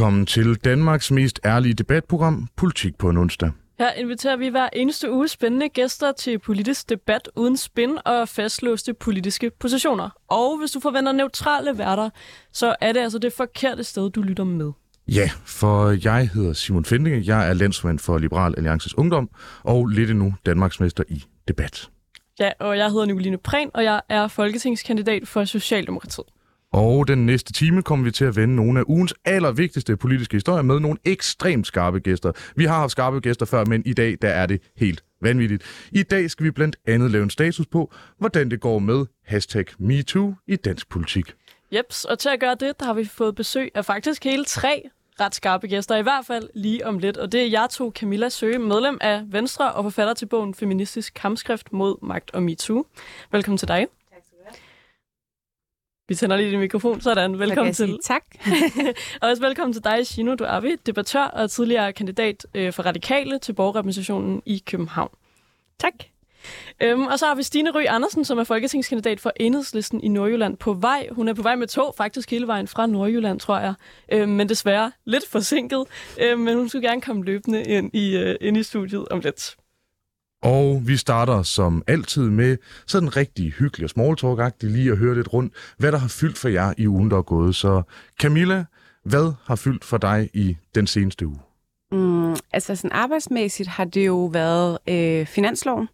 Velkommen til Danmarks mest ærlige debatprogram, Politik på en onsdag. Her inviterer vi hver eneste uge spændende gæster til politisk debat uden spin og fastlåste politiske positioner. Og hvis du forventer neutrale værter, så er det altså det forkerte sted, du lytter med. Ja, for jeg hedder Simon Fendinge, jeg er landsmand for Liberal Alliances Ungdom, og lidt endnu Danmarksmester i debat. Ja, og jeg hedder Nicoline Prehn, og jeg er folketingskandidat for Socialdemokratiet. Og den næste time kommer vi til at vende nogle af ugens allervigtigste politiske historier med nogle ekstremt skarpe gæster. Vi har haft skarpe gæster før, men i dag der er det helt vanvittigt. I dag skal vi blandt andet lave en status på, hvordan det går med hashtag MeToo i dansk politik. Jeps, og til at gøre det, der har vi fået besøg af faktisk hele tre ret skarpe gæster, i hvert fald lige om lidt. Og det er jeg to, Camilla Søge, medlem af Venstre og forfatter til bogen Feministisk kampskrift mod magt og MeToo. Velkommen til dig. Vi tænder lige din mikrofon, sådan. Velkommen til. tak. og også velkommen til dig, Shino Duavi, debattør og tidligere kandidat øh, for Radikale til borgerrepræsentationen i København. Tak. Øhm, og så har vi Stine Røg Andersen, som er folketingskandidat for Enhedslisten i Nordjylland på vej. Hun er på vej med tog, faktisk hele vejen fra Nordjylland, tror jeg. Øhm, men desværre lidt forsinket. Øhm, men hun skulle gerne komme løbende ind i, øh, ind i studiet om lidt. Og vi starter som altid med sådan rigtig hyggelig og small talk lige at høre lidt rundt, hvad der har fyldt for jer i ugen, der er gået. Så Camilla, hvad har fyldt for dig i den seneste uge? Mm, altså sådan arbejdsmæssigt har det jo været øh, finansloven,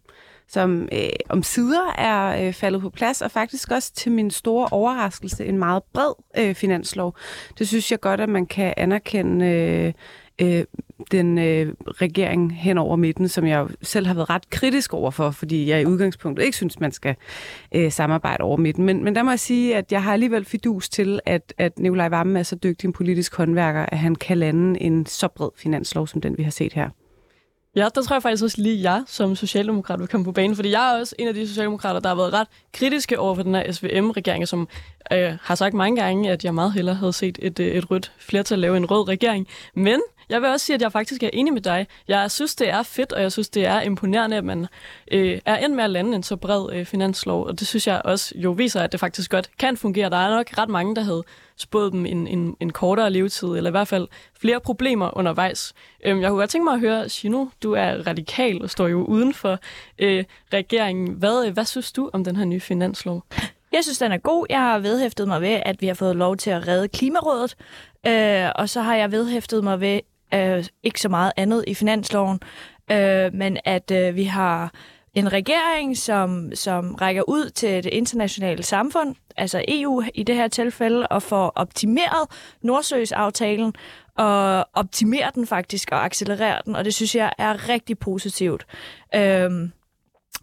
som øh, om sider er øh, faldet på plads, og faktisk også til min store overraskelse en meget bred øh, finanslov. Det synes jeg godt, at man kan anerkende øh, øh, den øh, regering hen over midten, som jeg selv har været ret kritisk over for, fordi jeg i udgangspunktet ikke synes, man skal øh, samarbejde over midten. Men, men der må jeg sige, at jeg har alligevel fidus til, at, at Nikolaj Vammen er så dygtig en politisk håndværker, at han kan lande en så bred finanslov, som den vi har set her. Ja, der tror jeg faktisk også lige, jeg som socialdemokrat vil komme på banen, fordi jeg er også en af de socialdemokrater, der har været ret kritiske over for den her SVM-regering, som øh, har sagt mange gange, at jeg meget hellere havde set et, øh, et rødt flertal lave en rød regering. Men jeg vil også sige, at jeg faktisk er enig med dig. Jeg synes, det er fedt, og jeg synes, det er imponerende, at man øh, er endt med at lande en så bred øh, finanslov. Og det synes jeg også jo viser, at det faktisk godt kan fungere. Der er nok ret mange, der havde spået dem en, en, en kortere levetid, eller i hvert fald flere problemer undervejs. Øhm, jeg kunne godt tænke mig at høre, Shino, du er radikal og står jo uden for øh, regeringen. Hvad, øh, hvad synes du om den her nye finanslov? Jeg synes, den er god. Jeg har vedhæftet mig ved, at vi har fået lov til at redde Klimarådet. Øh, og så har jeg vedhæftet mig ved, øh, ikke så meget andet i finansloven, øh, men at øh, vi har en regering, som, som rækker ud til det internationale samfund, altså EU i det her tilfælde, og får optimeret Nordsøs-aftalen, og optimere den faktisk og accelerere den, og det synes jeg er rigtig positivt. Øhm,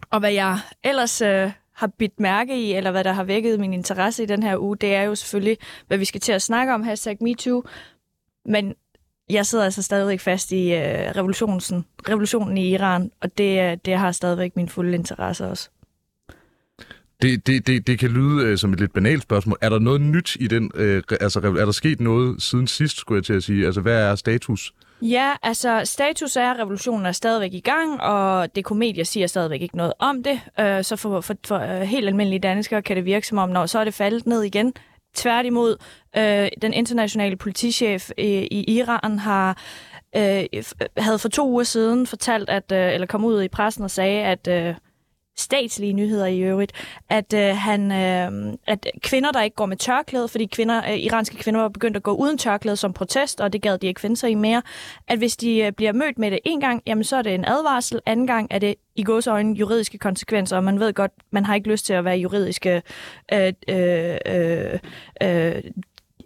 og hvad jeg ellers øh, har bidt mærke i, eller hvad der har vækket min interesse i den her uge, det er jo selvfølgelig, hvad vi skal til at snakke om, hashtag MeToo, men jeg sidder altså stadigvæk fast i øh, revolutionen, revolutionen i Iran, og det, øh, det har stadigvæk min fulde interesse også. Det, det, det, det kan lyde øh, som et lidt banalt spørgsmål. Er der noget nyt i den? Øh, altså, er der sket noget siden sidst, skulle jeg til at sige? Altså, hvad er status? Ja, altså status er, at revolutionen er stadigvæk i gang, og det komedie siger stadigvæk ikke noget om det. Øh, så for, for, for øh, helt almindelige danskere kan det virke som om, når så er det faldet ned igen. Tværtimod, øh, den internationale politichef i, i Iran har øh, havde for to uger siden fortalt, at øh, eller kom ud i pressen og sagde, at øh, statslige nyheder i øvrigt, at øh, han øh, at kvinder der ikke går med tørklæde, fordi kvinder øh, iranske kvinder var begyndt at gå uden tørklæde som protest, og det gad de ikke finde sig i mere, at hvis de øh, bliver mødt med det en gang, jamen så er det en advarsel, anden gang er det i øjne juridiske konsekvenser, og man ved godt, man har ikke lyst til at være juridiske øh, øh, øh, øh,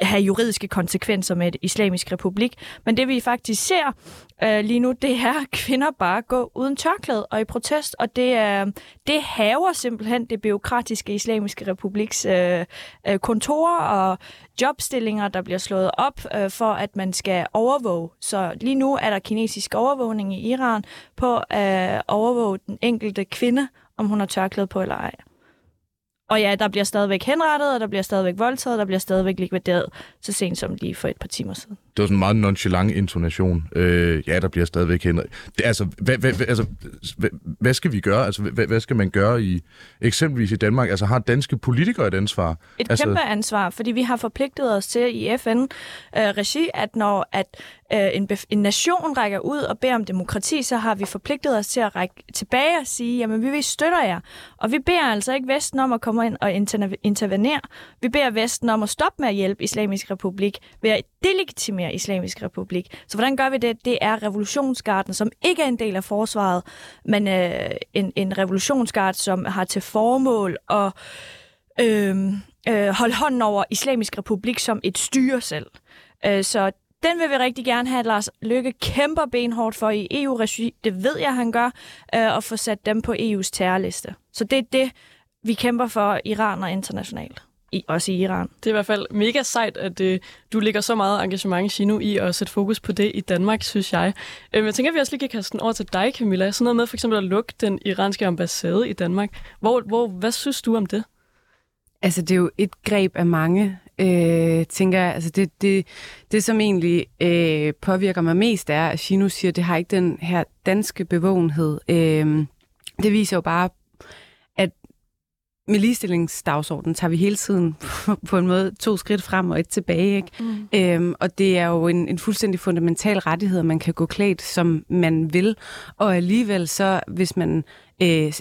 have juridiske konsekvenser med et islamisk republik. Men det vi faktisk ser øh, lige nu, det er, at kvinder bare går uden tørklæde og i protest, og det, øh, det haver simpelthen det byråkratiske islamiske republiks øh, øh, kontorer og jobstillinger, der bliver slået op øh, for, at man skal overvåge. Så lige nu er der kinesisk overvågning i Iran på øh, at øh, overvåge den enkelte kvinde, om hun har tørklæde på eller ej. Og ja, der bliver stadigvæk henrettet, og der bliver stadigvæk voldtaget, der bliver stadigvæk likvideret, så sent som lige for et par timer siden. Det var sådan en meget nonchalant intonation. Øh, ja, der bliver stadigvæk henrettet. Det, altså, hvad, hvad, altså hvad, hvad skal vi gøre? Altså, hvad, hvad skal man gøre i eksempelvis i Danmark? Altså, har danske politikere et ansvar? Et altså, kæmpe ansvar, fordi vi har forpligtet os til i FN-regi, øh, at når at øh, en, en nation rækker ud og beder om demokrati, så har vi forpligtet os til at række tilbage og sige, jamen vi støtter jer. Og vi beder altså ikke Vesten om at komme ind og intervenere. Vi beder Vesten om at stoppe med at hjælpe Islamisk Republik ved at delegitimere Islamisk Republik. Så hvordan gør vi det? Det er revolutionsgarden, som ikke er en del af forsvaret, men øh, en, en revolutionsgard, som har til formål at øh, øh, holde hånden over Islamisk Republik som et styre selv. Øh, så den vil vi rigtig gerne have, at Lars Lykke kæmper benhårdt for i EU-regi. Det ved jeg, han gør, øh, og få sat dem på EU's terrorliste. Så det er det, vi kæmper for Iran og internationalt. I, også i Iran. Det er i hvert fald mega sejt, at øh, du lægger så meget engagement, Shino, i at sætte fokus på det i Danmark, synes jeg. Øh, jeg tænker, at vi også lige kan kaste den over til dig, Camilla. Sådan noget med for eksempel at lukke den iranske ambassade i Danmark. Hvor, hvor, hvad synes du om det? Altså, det er jo et greb af mange øh, tænker jeg, altså det, det, det som egentlig øh, påvirker mig mest er, at Shino siger, at det har ikke den her danske bevågenhed. Øh, det viser jo bare, at med ligestillingsdagsordenen tager vi hele tiden på en måde to skridt frem og et tilbage. Ikke? Mm. Øhm, og det er jo en, en fuldstændig fundamental rettighed, at man kan gå klædt, som man vil. Og alligevel så, hvis man øh,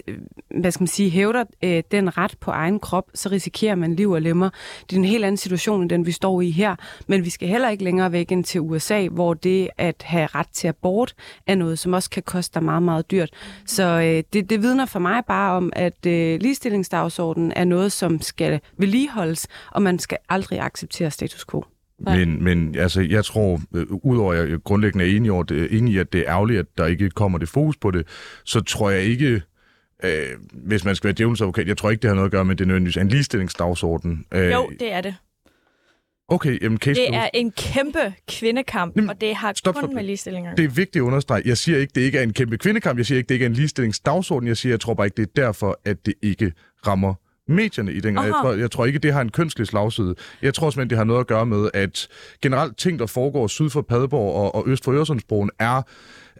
hvad skal man sige, hævder øh, den ret på egen krop, så risikerer man liv og lemmer. Det er en helt anden situation, end den vi står i her. Men vi skal heller ikke længere væk ind til USA, hvor det at have ret til abort er noget, som også kan koste dig meget, meget dyrt. Så øh, det, det vidner for mig bare om, at øh, ligestillingsdagsordenen er noget, som skal vedligeholdes, og man skal aldrig acceptere status quo. Men, men altså, jeg tror, øh, udover at jeg grundlæggende er enig, over det, enig i, at det er ærgerligt, at der ikke kommer det fokus på det, så tror jeg ikke, øh, hvis man skal være djævelens advokat, jeg tror ikke, det har noget at gøre med, det nødvendigvis en ligestillingsdagsorden. Øh, jo, det er det. Okay, jamen case Det er en kæmpe kvindekamp, jamen, og det har stop, kun stop. med ligestilling Det er vigtigt at understrege. Jeg siger ikke, det ikke er en kæmpe kvindekamp. Jeg siger ikke, det ikke er en ligestillingsdagsorden. Jeg siger, jeg tror bare ikke, det er derfor, at det ikke rammer medierne i den. Jeg tror, jeg tror ikke, det har en kønslig slagside. Jeg tror simpelthen, det har noget at gøre med, at generelt ting, der foregår syd for Padborg og, og øst for Øresundsbroen, er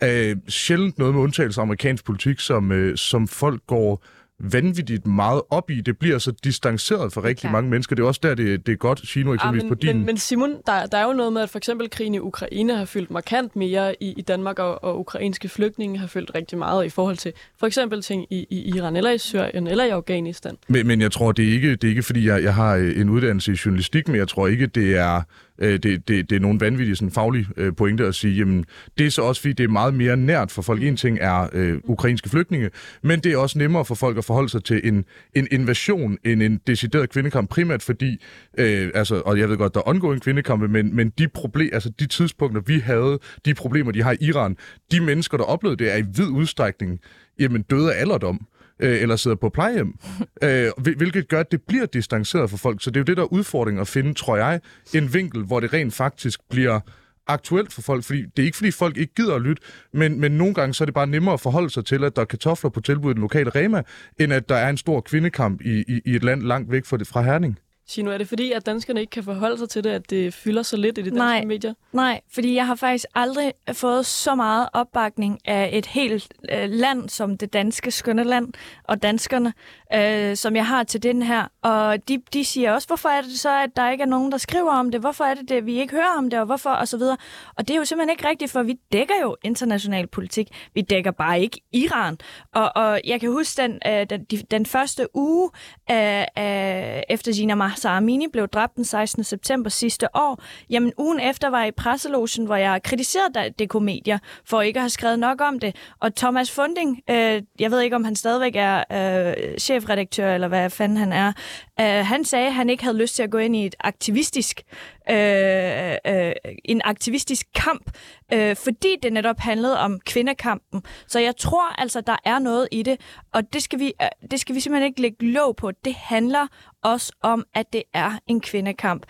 øh, sjældent noget med undtagelse af amerikansk politik, som, øh, som folk går vanvittigt meget op i. Det bliver så distanceret for rigtig okay. mange mennesker. Det er også der, det, det er godt, Shino, eksempelvis ja, men, på din... Men, men Simon, der, der er jo noget med, at for eksempel krigen i Ukraine har fyldt markant mere i, i Danmark, og, og ukrainske flygtninge har fyldt rigtig meget i forhold til for eksempel ting i, i Iran, eller i Syrien, eller i Afghanistan. Men, men jeg tror, det er ikke, det er ikke fordi jeg, jeg har en uddannelse i journalistik, men jeg tror ikke, det er øh, det, det, det er nogle vanvittige sådan, faglige øh, pointer at sige, jamen, det er så også fordi, det er meget mere nært for folk. En ting er øh, ukrainske flygtninge, men det er også nemmere for folk at forholde sig til en, en invasion end en decideret kvindekamp, primært fordi, øh, altså, og jeg ved godt, der er ongoing kvindekampe, men, men de, problem, altså, de tidspunkter, vi havde, de problemer, de har i Iran, de mennesker, der oplevede det, er i vid udstrækning jamen, døde af alderdom øh, eller sidder på plejehjem, øh, hvilket gør, at det bliver distanceret for folk. Så det er jo det, der er udfordringen at finde, tror jeg, en vinkel, hvor det rent faktisk bliver aktuelt for folk, fordi det er ikke fordi folk ikke gider at lytte, men, men nogle gange så er det bare nemmere at forholde sig til, at der er kartofler på tilbud i den lokale Rema, end at der er en stor kvindekamp i, i, i et land langt væk fra, det, fra Herning. Sino, er det fordi, at danskerne ikke kan forholde sig til det, at det fylder så lidt i de danske nej, medier? Nej, fordi jeg har faktisk aldrig fået så meget opbakning af et helt øh, land som det danske skønne land og danskerne, øh, som jeg har til den her. Og de, de siger også, hvorfor er det så, at der ikke er nogen, der skriver om det? Hvorfor er det, det vi ikke hører om det, og hvorfor? Og så videre. Og det er jo simpelthen ikke rigtigt, for vi dækker jo international politik. Vi dækker bare ikke Iran. Og, og jeg kan huske den, øh, den, den første uge øh, øh, efter Gina Mahsa Amini blev dræbt den 16. september sidste år. Jamen ugen efter var jeg i presselogen, hvor jeg kritiserede DK Media for ikke at have skrevet nok om det. Og Thomas Funding, øh, jeg ved ikke, om han stadigvæk er øh, chefredaktør, eller hvad fanden han er, øh, han sagde, at han ikke havde lyst til at gå ind i et aktivistisk, øh, uh, en aktivistisk kamp, øh, fordi det netop handlede om kvindekampen. Så jeg tror altså, der er noget i det, og det skal vi, øh, det skal vi simpelthen ikke lægge låg på. Det handler også om, at det er en kvindekamp.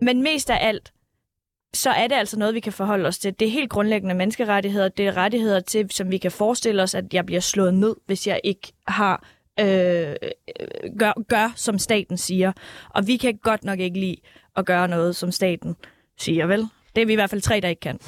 Men mest af alt, så er det altså noget, vi kan forholde os til. Det er helt grundlæggende menneskerettigheder. Det er rettigheder til, som vi kan forestille os, at jeg bliver slået ned, hvis jeg ikke har øh, øh gør, gør, som staten siger. Og vi kan godt nok ikke lide at gøre noget, som staten siger, vel? Det er vi i hvert fald tre, der ikke kan.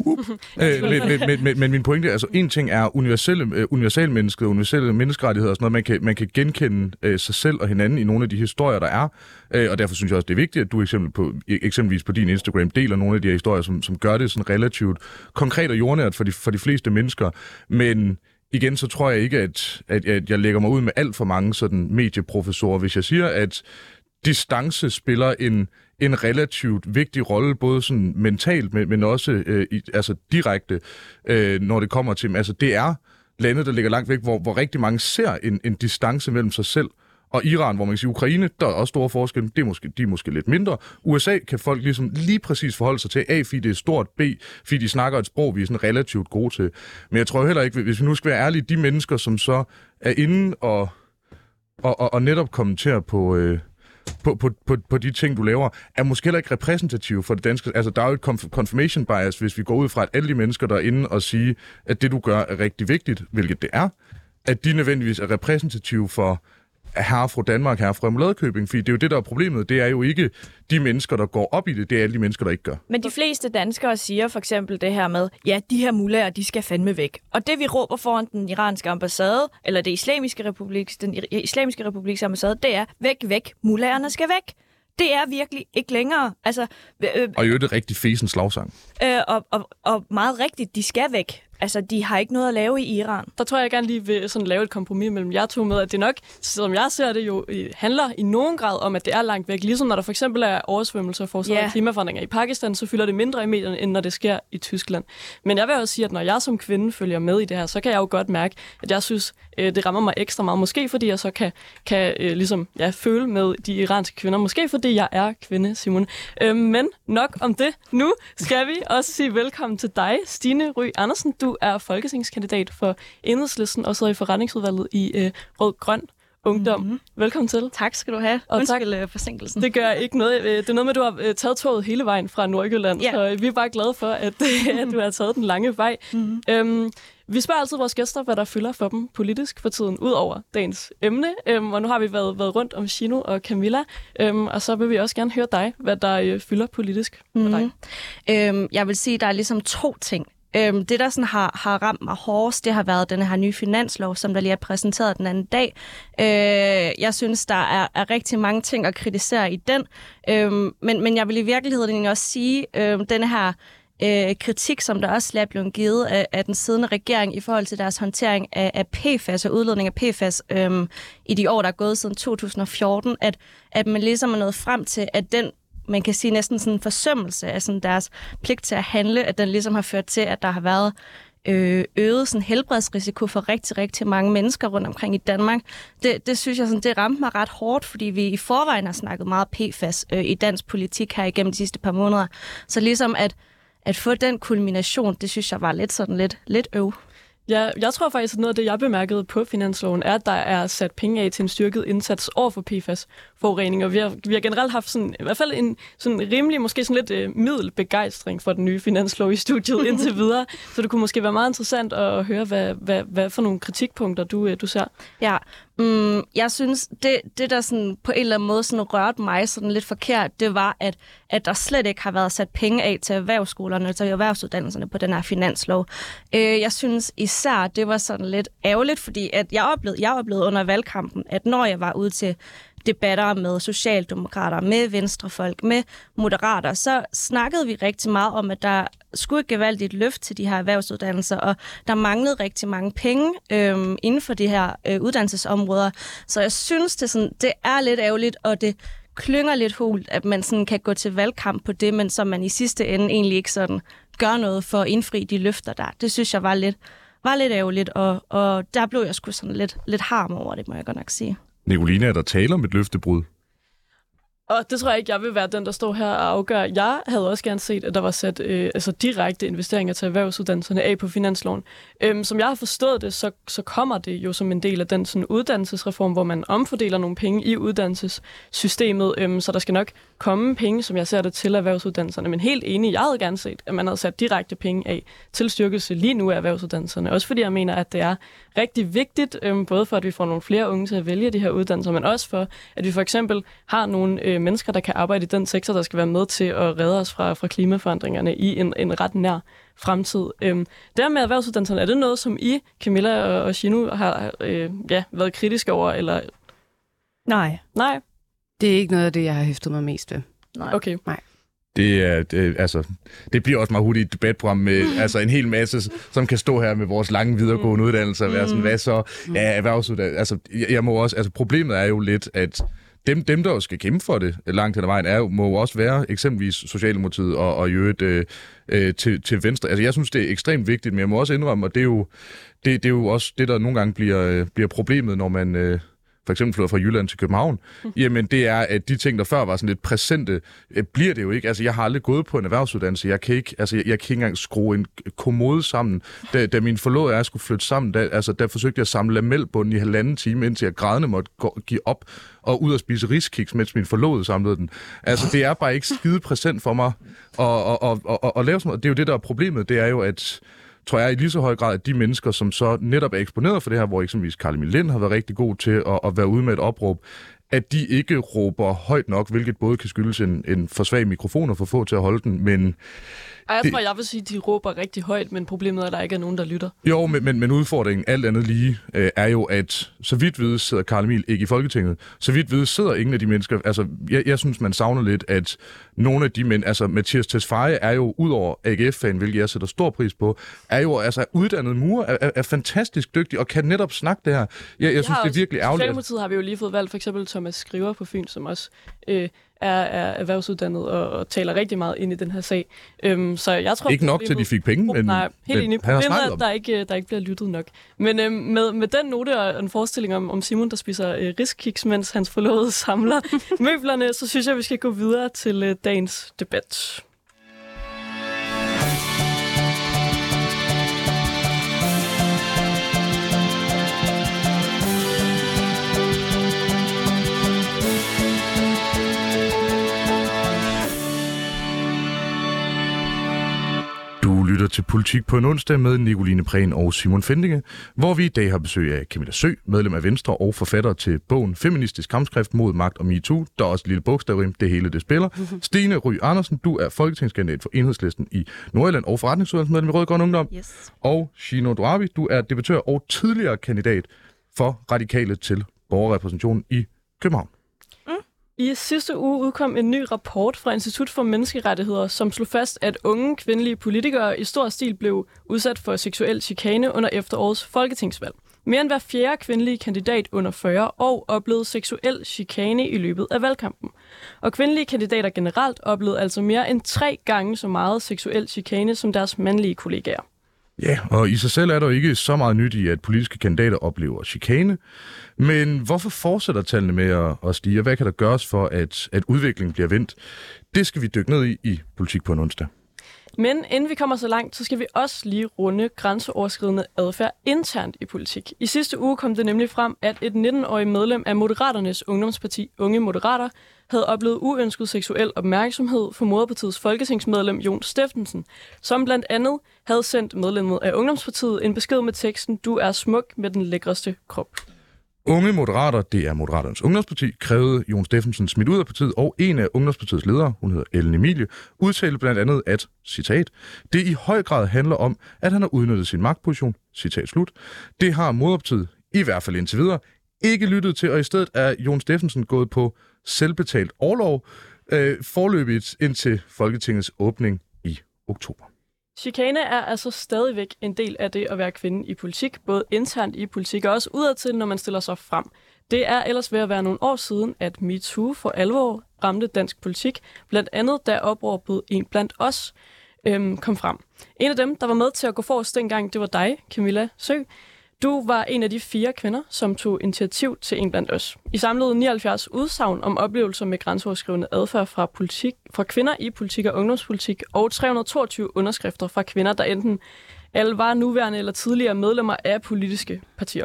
Øh, men, men, men, men, men min pointe er, altså en ting er universelle, øh, universelle mennesker, universelle menneskerettigheder og sådan noget. Man kan, man kan genkende øh, sig selv og hinanden i nogle af de historier, der er. Øh, og derfor synes jeg også, det er vigtigt, at du eksempel på, eksempelvis på din Instagram deler nogle af de her historier, som, som gør det sådan relativt konkret og jordnært for de, for de fleste mennesker. Men igen, så tror jeg ikke, at, at, at jeg lægger mig ud med alt for mange sådan medieprofessorer, hvis jeg siger, at distance spiller en, en relativt vigtig rolle, både sådan mentalt, men, men også øh, i, altså direkte, øh, når det kommer til... Altså, det er lande, der ligger langt væk, hvor, hvor rigtig mange ser en, en distance mellem sig selv og Iran, hvor man kan sige, Ukraine, der er også store forskelle, det er måske, de er måske lidt mindre. USA kan folk ligesom lige præcis forholde sig til, A, fordi det er stort, B, fordi de snakker et sprog, vi er sådan relativt gode til. Men jeg tror heller ikke, hvis vi nu skal være ærlige, de mennesker, som så er inde og, og, og, og netop kommenterer på, øh, på, på, på, på de ting, du laver, er måske heller ikke repræsentative for det danske. Altså, der er jo et confirmation bias, hvis vi går ud fra, at alle de mennesker, der er inde og sige, at det, du gør, er rigtig vigtigt, hvilket det er, at de nødvendigvis er repræsentative for herre fra Danmark, herre fra Remouladekøbing, fordi det er jo det, der er problemet. Det er jo ikke de mennesker, der går op i det, det er alle de mennesker, der ikke gør. Men de fleste danskere siger for eksempel det her med, ja, de her mulærer, de skal fandme væk. Og det vi råber foran den iranske ambassade, eller det islamiske republik, den islamiske republiks ambassade, det er, væk, væk, mulærerne skal væk. Det er virkelig ikke længere. Altså, øh, og jo det rigtig fesen slagsang. Øh, og, og, og meget rigtigt, de skal væk. Altså, de har ikke noget at lave i Iran. Der tror jeg, jeg gerne lige vil sådan lave et kompromis mellem jer to med, at det nok, som jeg ser det jo, handler i nogen grad om, at det er langt væk. Ligesom når der for eksempel er oversvømmelser og forårsaget yeah. klimaforandringer i Pakistan, så fylder det mindre i medierne, end når det sker i Tyskland. Men jeg vil også sige, at når jeg som kvinde følger med i det her, så kan jeg jo godt mærke, at jeg synes, øh, det rammer mig ekstra meget. Måske fordi jeg så kan, kan øh, ligesom, ja, føle med de iranske kvinder. Måske fordi jeg er kvinde, Simon. Øh, men nok om det. Nu skal vi også sige velkommen til dig, Stine Ry Andersen. Du er folketingskandidat for Enhedslisten og sidder i forretningsudvalget i øh, Rød Grøn Ungdom. Mm-hmm. Velkommen til. Tak skal du have. Og Undskyld tak. Øh, forsinkelsen. Det gør ikke noget. Øh, det er noget med, at du har øh, taget toget hele vejen fra Nordjylland, ja. så vi er bare glade for, at, at du har taget den lange vej. Mm-hmm. Øhm, vi spørger altid vores gæster, hvad der fylder for dem politisk for tiden, ud over dagens emne. Øhm, og nu har vi været, været rundt om Chino og Camilla, øhm, og så vil vi også gerne høre dig, hvad der øh, fylder politisk for mm. dig. Øhm, jeg vil sige, at der er ligesom to ting. Øhm, det, der sådan har, har ramt mig hårdest, det har været den her nye finanslov, som der lige er præsenteret den anden dag. Øh, jeg synes, der er, er rigtig mange ting at kritisere i den, øhm, men, men jeg vil i virkeligheden også sige, øhm, den her øh, kritik, som der også er blevet givet af, af den siddende regering i forhold til deres håndtering af, af PFAS og udledning af PFAS øhm, i de år, der er gået siden 2014, at, at man ligesom er nået frem til, at den man kan sige næsten sådan en forsømmelse af sådan deres pligt til at handle, at den ligesom har ført til, at der har været øh, øget sådan helbredsrisiko for rigtig, rigtig mange mennesker rundt omkring i Danmark. Det, det synes jeg, sådan, det ramte mig ret hårdt, fordi vi i forvejen har snakket meget PFAS øh, i dansk politik her igennem de sidste par måneder. Så ligesom at at få den kulmination, det synes jeg var lidt sådan lidt, lidt øv. Ja, jeg tror faktisk, at noget af det, jeg bemærkede på finansloven, er, at der er sat penge af til en styrket indsats over for PFAS forurening, og vi har, vi har generelt haft sådan, i hvert fald en sådan rimelig, måske sådan lidt øh, middelbegejstring for den nye finanslov i studiet indtil videre. Så det kunne måske være meget interessant at høre, hvad, hvad, hvad for nogle kritikpunkter du, øh, du ser. Ja, mm, jeg synes, det, det der sådan på en eller anden måde sådan rørte mig sådan lidt forkert, det var, at, at der slet ikke har været sat penge af til erhvervsskolerne, til erhvervsuddannelserne på den her finanslov. Øh, jeg synes især, det var sådan lidt ærgerligt, fordi at jeg oplevede, jeg oplevede under valgkampen, at når jeg var ude til debatter med socialdemokrater, med venstrefolk, med moderater, så snakkede vi rigtig meget om, at der skulle et gevaldigt løft til de her erhvervsuddannelser, og der manglede rigtig mange penge øh, inden for de her øh, uddannelsesområder. Så jeg synes, det, sådan, det er lidt ærgerligt, og det klynger lidt hult, at man sådan kan gå til valgkamp på det, men som man i sidste ende egentlig ikke sådan gør noget for at indfri de løfter der. Det synes jeg var lidt, var lidt ærgerligt, og, og der blev jeg sgu sådan lidt, lidt harm over det, må jeg godt nok sige. Nicoline, er der tale om et løftebrud? Og det tror jeg ikke, jeg vil være den, der står her og afgør. Jeg havde også gerne set, at der var sat øh, altså direkte investeringer til erhvervsuddannelserne af på finansloven. Øhm, som jeg har forstået det, så, så kommer det jo som en del af den sådan, uddannelsesreform, hvor man omfordeler nogle penge i uddannelsessystemet. Øhm, så der skal nok komme penge, som jeg ser det, til erhvervsuddannelserne. Men helt enig, jeg havde gerne set, at man havde sat direkte penge af til styrkelse lige nu af erhvervsuddannelserne. Også fordi jeg mener, at det er rigtig vigtigt, øhm, både for at vi får nogle flere unge til at vælge de her uddannelser, men også for, at vi for eksempel har nogle øh, mennesker, der kan arbejde i den sektor, der skal være med til at redde os fra, fra klimaforandringerne i en, en ret nær fremtid. Øhm, der med erhvervsuddannelserne, er det noget, som I, Camilla og, og Shinu, har øh, ja, været kritiske over, eller Nej. nej? Det er ikke noget af det, jeg har hæftet mig mest ved. Nej. Okay. Det, er, det, altså, det bliver også meget hurtigt et debatprogram med altså, en hel masse, som kan stå her med vores lange videregående uddannelser og være sådan, hvad så? Ja, erhvervsuddannelse. Altså, jeg, jeg må også, altså, problemet er jo lidt, at dem, dem, der jo skal kæmpe for det øh, langt hen ad vejen, er, må jo også være eksempelvis Socialdemokratiet og, og i øvrigt øh, øh, til, til venstre. Altså, jeg synes, det er ekstremt vigtigt, men jeg må også indrømme, og det er jo, det, det er jo også det, der nogle gange bliver, øh, bliver problemet, når man... Øh, for eksempel flytter fra Jylland til København, jamen det er, at de ting, der før var sådan lidt præsente, øh, bliver det jo ikke. Altså, jeg har aldrig gået på en erhvervsuddannelse. Jeg kan ikke, altså, jeg, jeg kan ikke engang skrue en kommode sammen. Da, da min forlovede og jeg skulle flytte sammen, da, altså, der forsøgte jeg at samle lamelbunden i halvanden time, indtil jeg grædende måtte gå, give op og ud og spise riskiks, mens min forlovede samlede den. Altså, det er bare ikke skide præsent for mig at, at, at, at, at, at lave sådan noget. Det er jo det, der er problemet. Det er jo, at tror jeg i lige så høj grad, at de mennesker, som så netop er eksponeret for det her, hvor eksempelvis Karl Emil Lind har været rigtig god til at, at være ude med et opråb, at de ikke råber højt nok, hvilket både kan skyldes en, en for svag mikrofon og for få til at holde den, men Ej, jeg Det- tror, jeg vil sige, at de råber rigtig højt, men problemet er, at der ikke er nogen, der lytter. jo, men, men, men udfordringen alt andet lige øh, er jo, at så vidt ved sidder Karl Emil ikke i Folketinget. Så vidt ved sidder ingen af de mennesker, altså jeg, jeg synes, man savner lidt, at nogle af de mænd, altså Mathias Tesfaye er jo ud over AGF-fan, hvilket jeg sætter stor pris på, er jo altså uddannet mur, er, er, er fantastisk dygtig og kan netop snakke det her. Jeg, jeg synes, har det er virkelig ærgerligt. at- Socialdemokratiet har vi jo lige fået valgt for eksempel Thomas Skriver på Fyn, som også øh, er, er erhvervsuddannet og, og taler rigtig meget ind i den her sag. Øhm, så jeg tror, Ikke nok til, at de fik penge, men, Nej, helt enig. Problemet er, at der ikke, der ikke bliver lyttet nok. Men øhm, med, med den note og en forestilling om, om Simon, der spiser øh, riskiks, mens hans forlovede samler møblerne, så synes jeg, vi skal gå videre til øh, dagens debat. Lytter til Politik på en onsdag med Nicoline Prehn og Simon Fendinge, hvor vi i dag har besøg af Camilla Sø, medlem af Venstre og forfatter til bogen Feministisk kampskrift mod magt og MeToo. Der er også et lille bogstavrim, det hele det spiller. Stine Ry Andersen, du er folketingskandidat for Enhedslisten i Nordjylland og forretningsudvalgsmedlem i Rødgrøn Ungdom. Yes. Og Shino Duavi, du er debattør og tidligere kandidat for radikale til borgerrepræsentationen i København. I sidste uge udkom en ny rapport fra Institut for Menneskerettigheder, som slog fast, at unge kvindelige politikere i stor stil blev udsat for seksuel chikane under efterårets folketingsvalg. Mere end hver fjerde kvindelige kandidat under 40 år oplevede seksuel chikane i løbet af valgkampen. Og kvindelige kandidater generelt oplevede altså mere end tre gange så meget seksuel chikane som deres mandlige kollegaer. Ja, og i sig selv er der jo ikke så meget nyt i, at politiske kandidater oplever chikane. Men hvorfor fortsætter tallene med at, at stige, og hvad kan der gøres for, at, at udviklingen bliver vendt? Det skal vi dykke ned i i Politik på en onsdag. Men inden vi kommer så langt, så skal vi også lige runde grænseoverskridende adfærd internt i politik. I sidste uge kom det nemlig frem, at et 19-årig medlem af Moderaternes ungdomsparti Unge Moderater havde oplevet uønsket seksuel opmærksomhed for Moderpartiets folketingsmedlem Jon Steffensen, som blandt andet havde sendt medlemmet af Ungdomspartiet en besked med teksten Du er smuk med den lækreste krop. Unge Moderater, det er Moderaternes ungdomsparti, krævede Jon Steffensen smidt ud af partiet, og en af ungdomspartiets ledere, hun hedder Ellen Emilie, udtalte blandt andet, at, citat, det i høj grad handler om, at han har udnyttet sin magtposition, citat slut. Det har Moderpartiet, i hvert fald indtil videre, ikke lyttet til, og i stedet er Jon Steffensen gået på selvbetalt overlov, øh, forløbigt indtil Folketingets åbning i oktober. Chikane er altså stadigvæk en del af det at være kvinde i politik, både internt i politik og også udadtil, når man stiller sig frem. Det er ellers ved at være nogle år siden, at MeToo for alvor ramte dansk politik, blandt andet da opråbet En blandt os øhm, kom frem. En af dem, der var med til at gå forrest dengang, det var dig, Camilla Sø. Du var en af de fire kvinder, som tog initiativ til en blandt os. I samlede 79 udsagn om oplevelser med grænseoverskridende adfærd fra, politik, fra kvinder i politik og ungdomspolitik, og 322 underskrifter fra kvinder, der enten alle var nuværende eller tidligere medlemmer af politiske partier.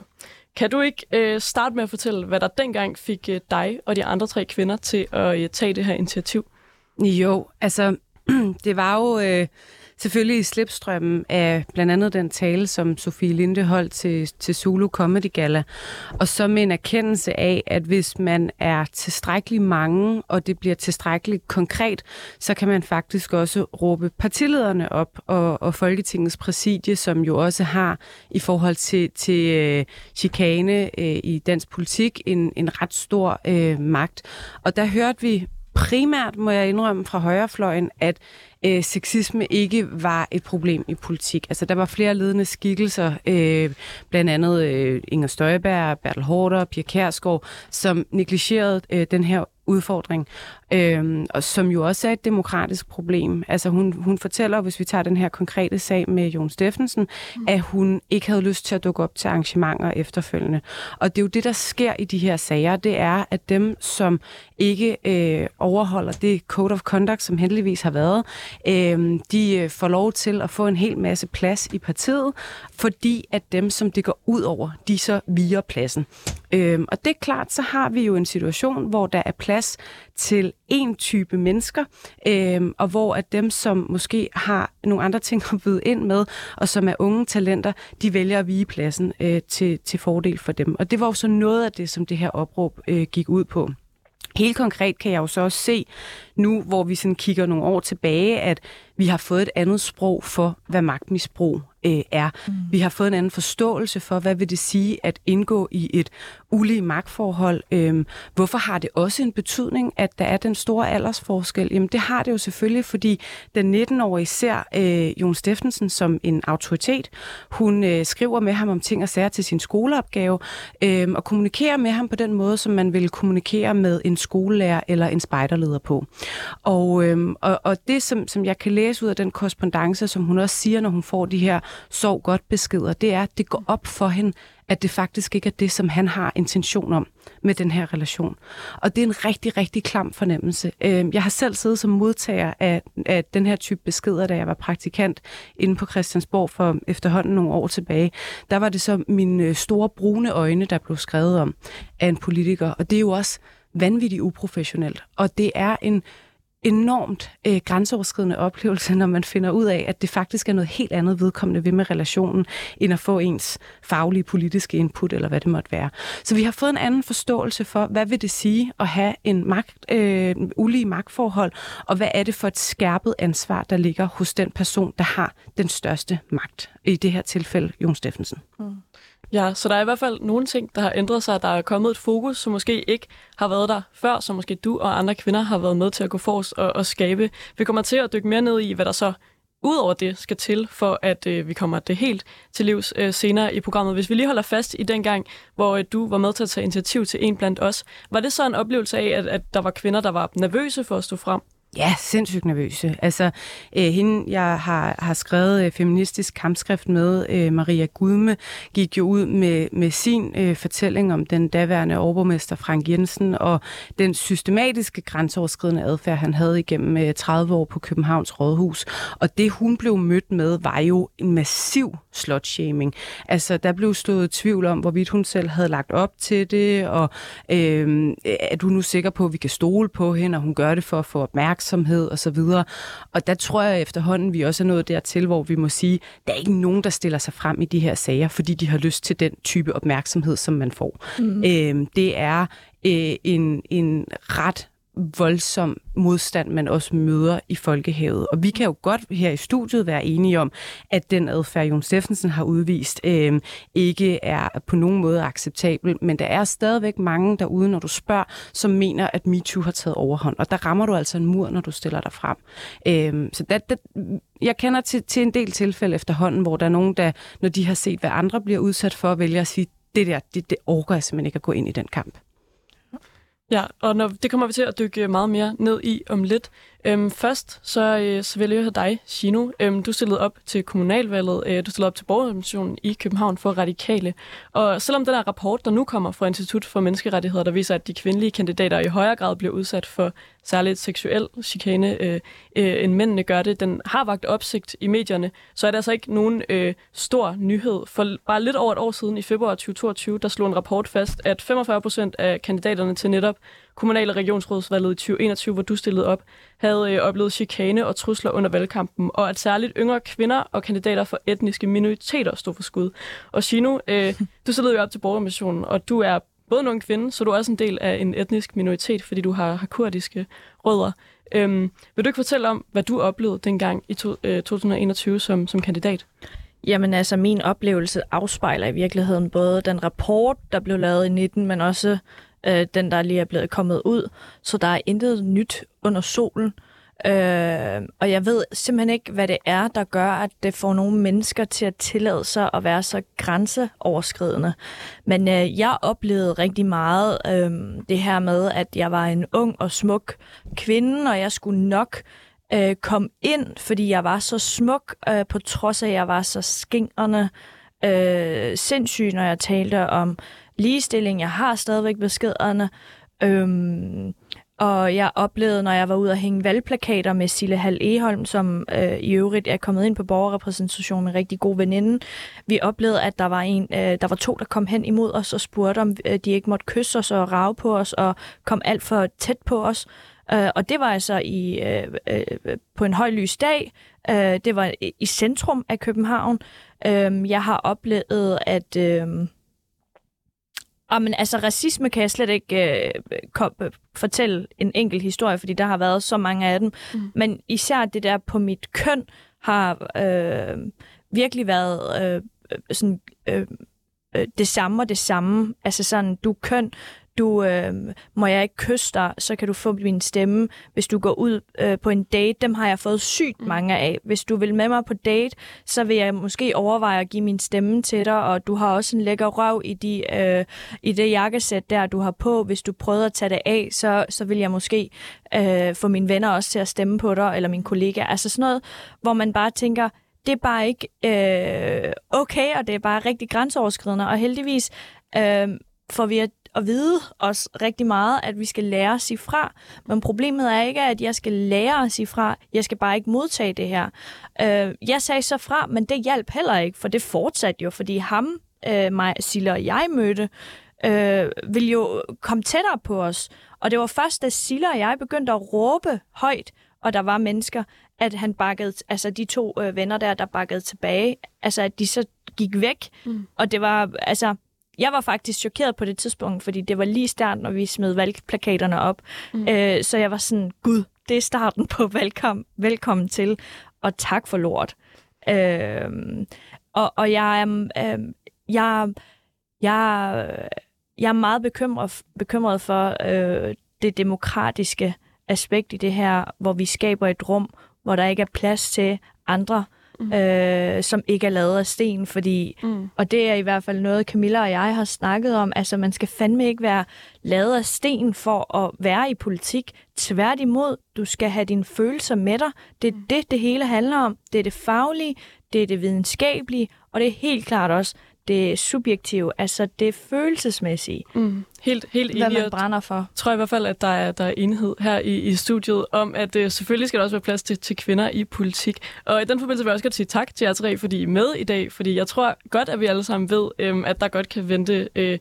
Kan du ikke øh, starte med at fortælle, hvad der dengang fik øh, dig og de andre tre kvinder til at øh, tage det her initiativ? Jo, altså, det var jo øh, selvfølgelig i slipstrømmen af blandt andet den tale, som Sofie Linde holdt til, til Zulu Comedy Gala, og så med en erkendelse af, at hvis man er tilstrækkelig mange, og det bliver tilstrækkeligt konkret, så kan man faktisk også råbe partilederne op, og, og Folketingets præsidie, som jo også har i forhold til, til øh, chikane øh, i dansk politik en, en ret stor øh, magt. Og der hørte vi primært, må jeg indrømme fra højrefløjen, at øh, sexisme ikke var et problem i politik. Altså, der var flere ledende skikkelser, øh, blandt andet øh, Inger Støjberg, Bertel Hårder, Pia Kærsgaard, som negligerede øh, den her udfordring, øh, og som jo også er et demokratisk problem. Altså hun, hun fortæller, hvis vi tager den her konkrete sag med Jon Steffensen, mm. at hun ikke havde lyst til at dukke op til arrangementer efterfølgende. Og det er jo det, der sker i de her sager, det er, at dem, som ikke øh, overholder det code of conduct, som heldigvis har været, øh, de får lov til at få en hel masse plads i partiet, fordi at dem, som det går ud over, de så viger pladsen. Øh, og det er klart, så har vi jo en situation, hvor der er plads til en type mennesker, øh, og hvor at dem, som måske har nogle andre ting at byde ind med, og som er unge talenter, de vælger at vige pladsen øh, til, til fordel for dem. Og det var jo så noget af det, som det her opråb øh, gik ud på. Helt konkret kan jeg jo så også se nu, hvor vi sådan kigger nogle år tilbage, at vi har fået et andet sprog for, hvad magtmisbrug øh, er. Mm. Vi har fået en anden forståelse for, hvad vil det sige at indgå i et ulige magtforhold. Øhm, hvorfor har det også en betydning, at der er den store aldersforskel? Jamen det har det jo selvfølgelig, fordi den 19-årige ser øh, Jon Steffensen som en autoritet. Hun øh, skriver med ham om ting og sager til sin skoleopgave, øh, og kommunikerer med ham på den måde, som man vil kommunikere med en skolelærer eller en spejderleder på. Og, øh, og, og det, som, som jeg kan læse ud af den korrespondence, som hun også siger, når hun får de her sov godt beskeder, det er, at det går op for hende, at det faktisk ikke er det, som han har intention om med den her relation. Og det er en rigtig, rigtig klam fornemmelse. Øhm, jeg har selv siddet som modtager af, af den her type beskeder, da jeg var praktikant inde på Christiansborg for efterhånden nogle år tilbage. Der var det så mine øh, store brune øjne, der blev skrevet om af en politiker. Og det er jo også vanvittigt uprofessionelt. Og det er en enormt øh, grænseoverskridende oplevelse, når man finder ud af, at det faktisk er noget helt andet vedkommende ved med relationen, end at få ens faglige politiske input, eller hvad det måtte være. Så vi har fået en anden forståelse for, hvad vil det sige at have en magt, øh, ulige magtforhold, og hvad er det for et skærpet ansvar, der ligger hos den person, der har den største magt. I det her tilfælde, Jon Steffensen. Mm. Ja, så der er i hvert fald nogle ting, der har ændret sig. Der er kommet et fokus, som måske ikke har været der før, som måske du og andre kvinder har været med til at gå forrest og, og skabe. Vi kommer til at dykke mere ned i, hvad der så udover det skal til, for at øh, vi kommer det helt til livs øh, senere i programmet. Hvis vi lige holder fast i den gang, hvor øh, du var med til at tage initiativ til en blandt os, var det så en oplevelse af, at, at der var kvinder, der var nervøse for at stå frem? Ja, sindssygt nervøse. Altså, øh, hende, jeg har, har skrevet øh, feministisk kampskrift med, øh, Maria Gudme, gik jo ud med, med sin øh, fortælling om den daværende overborgmester Frank Jensen og den systematiske grænseoverskridende adfærd, han havde igennem øh, 30 år på Københavns Rådhus. Og det, hun blev mødt med, var jo en massiv slutshaming. Altså, der blev stået tvivl om, hvorvidt hun selv havde lagt op til det, og øh, er du nu sikker på, at vi kan stole på hende, og hun gør det for at få opmærksomhed opmærksomhed osv. Og, og der tror jeg efterhånden, vi også er nået dertil, hvor vi må sige, der er ikke nogen, der stiller sig frem i de her sager, fordi de har lyst til den type opmærksomhed, som man får. Mm. Øh, det er øh, en, en ret voldsom modstand, man også møder i folkehavet. Og vi kan jo godt her i studiet være enige om, at den adfærd, Jon Steffensen har udvist, øh, ikke er på nogen måde acceptabel, men der er stadigvæk mange derude, når du spørger, som mener, at MeToo har taget overhånd. Og der rammer du altså en mur, når du stiller dig frem. Øh, så det, det, jeg kender til, til en del tilfælde efterhånden, hvor der er nogen, der, når de har set, hvad andre bliver udsat for, vælger at sige, det der, det, det overgår jeg simpelthen ikke at gå ind i den kamp. Ja, og når, det kommer vi til at dykke meget mere ned i om lidt. Øhm, først så, øh, så vil jeg høre dig, Shino. Øhm, du stillede op til kommunalvalget, øh, du stillede op til borgerorganisationen i København for radikale. Og selvom den her rapport, der nu kommer fra Institut for Menneskerettigheder, der viser, at de kvindelige kandidater i højere grad bliver udsat for særligt seksuel chikane, øh, øh, end mændene gør det, den har vagt opsigt i medierne, så er det altså ikke nogen øh, stor nyhed. For bare lidt over et år siden, i februar 2022, der slog en rapport fast, at 45 procent af kandidaterne til netop kommunale regionsrådsvalget i 2021, hvor du stillede op, havde øh, oplevet chikane og trusler under valgkampen, og at særligt yngre kvinder og kandidater for etniske minoriteter stod for skud. Og Shino, øh, du stillede jo op til borgermissionen, og du er både en ung kvinde, så du er også en del af en etnisk minoritet, fordi du har, har kurdiske rødder. Øhm, vil du ikke fortælle om, hvad du oplevede dengang i to, øh, 2021 som, som kandidat? Jamen altså, min oplevelse afspejler i virkeligheden både den rapport, der blev lavet i 19, men også øh, den, der lige er blevet kommet ud. Så der er intet nyt under solen. Øh, Øh, og jeg ved simpelthen ikke, hvad det er, der gør, at det får nogle mennesker til at tillade sig at være så grænseoverskridende. Men øh, jeg oplevede rigtig meget øh, det her med, at jeg var en ung og smuk kvinde, og jeg skulle nok øh, komme ind, fordi jeg var så smuk, øh, på trods af, at jeg var så skingerne øh, sindssyg, når jeg talte om ligestilling. Jeg har stadigvæk beskederne. Øh, og jeg oplevede, når jeg var ude og hænge valgplakater med Sille Hal Eholm, som øh, i øvrigt er kommet ind på borgerrepræsentation med en rigtig god veninde. Vi oplevede, at der var en, øh, der var to, der kom hen imod os og spurgte, om øh, de ikke måtte kysse os og rave på os og kom alt for tæt på os. Øh, og det var altså i, øh, øh, på en høj lys dag. Øh, det var i centrum af København. Øh, jeg har oplevet, at... Øh, og men altså, racisme kan jeg slet ikke øh, kom, fortælle en enkelt historie, fordi der har været så mange af dem. Mm. Men især det der på mit køn har øh, virkelig været øh, sådan, øh, øh, det samme og det samme. Altså sådan, du er køn, du øh, må jeg ikke kysse dig, så kan du få min stemme. Hvis du går ud øh, på en date, dem har jeg fået sygt mm. mange af. Hvis du vil med mig på date, så vil jeg måske overveje at give min stemme til dig, og du har også en lækker røv i, de, øh, i det jakkesæt der, du har på. Hvis du prøver at tage det af, så, så vil jeg måske øh, få mine venner også til at stemme på dig, eller min kollega. Altså sådan noget, hvor man bare tænker, det er bare ikke øh, okay, og det er bare rigtig grænseoverskridende, og heldigvis øh, får vi at at vide os rigtig meget, at vi skal lære at sige fra. Men problemet er ikke, at jeg skal lære at sige fra. Jeg skal bare ikke modtage det her. Øh, jeg sagde så fra, men det hjalp heller ikke, for det fortsatte jo, fordi ham, øh, mig, Silla og jeg mødte, øh, ville jo komme tættere på os. Og det var først, da Silla og jeg begyndte at råbe højt, og der var mennesker, at han bakkede, altså de to øh, venner der, der bakkede tilbage, altså at de så gik væk. Mm. Og det var, altså, jeg var faktisk chokeret på det tidspunkt, fordi det var lige starten, når vi smed valgplakaterne op. Mm. Øh, så jeg var sådan, gud, det er starten på velkommen, velkommen til, og tak for lort. Øh, og, og jeg er, øh, jeg, jeg, jeg er meget bekymret, bekymret for øh, det demokratiske aspekt i det her, hvor vi skaber et rum, hvor der ikke er plads til andre mm. øh, som ikke er lavet af sten, fordi, mm. og det er i hvert fald noget, Camilla og jeg har snakket om, altså man skal fandme ikke være lavet af sten for at være i politik. Tværtimod, du skal have dine følelser med dig. Det er mm. det, det hele handler om. Det er det faglige, det er det videnskabelige, og det er helt klart også det subjektive, altså det følelsesmæssige. Mm. Helt, helt enig. Hvad man brænder for. Jeg tror i hvert fald, at der er, der er enighed her i, i studiet om, at uh, selvfølgelig skal der også være plads til, til kvinder i politik. Og i den forbindelse vil jeg også godt sige tak til jer tre, fordi I er med i dag, fordi jeg tror godt, at vi alle sammen ved, um, at der godt kan vente uh,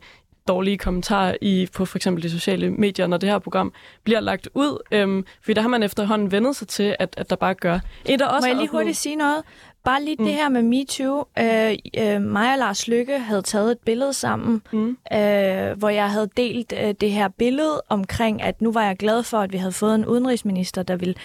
dårlige kommentarer i, på for eksempel de sociale medier, når det her program bliver lagt ud. Øhm, fordi der har man efterhånden vendet sig til, at, at der bare gør. En, der også Må jeg lige hurtigt sige noget? Bare lige mm. det her med MeToo. Øh, øh, mig og Lars Lykke havde taget et billede sammen, mm. øh, hvor jeg havde delt øh, det her billede omkring, at nu var jeg glad for, at vi havde fået en udenrigsminister, der ville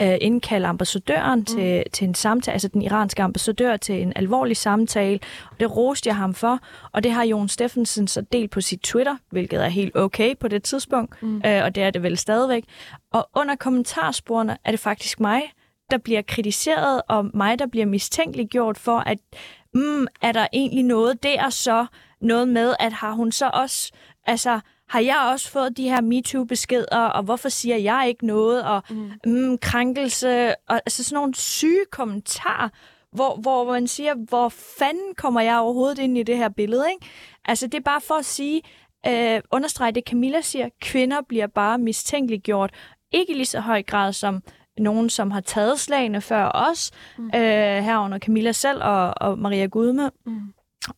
øh, indkalde ambassadøren mm. til, til en samtale, altså den iranske ambassadør til en alvorlig samtale. Og det roste jeg ham for, og det har Jon Steffensen så delt på sit Twitter, hvilket er helt okay på det tidspunkt, mm. øh, og det er det vel stadigvæk. Og under kommentarsporene er det faktisk mig, der bliver kritiseret, og mig, der bliver mistænkeliggjort for, at mm, er der egentlig noget der så, noget med, at har hun så også, altså, har jeg også fået de her MeToo-beskeder, og hvorfor siger jeg ikke noget, og mm. Mm, krænkelse, og altså sådan nogle syge kommentarer, hvor, hvor man siger, hvor fanden kommer jeg overhovedet ind i det her billede, ikke? Altså, det er bare for at sige, øh, understrege det Camilla siger, kvinder bliver bare mistænkeliggjort, ikke i lige så høj grad som nogen, som har taget slagene før os, mm. øh, herunder Camilla selv og, og Maria Gudme, mm.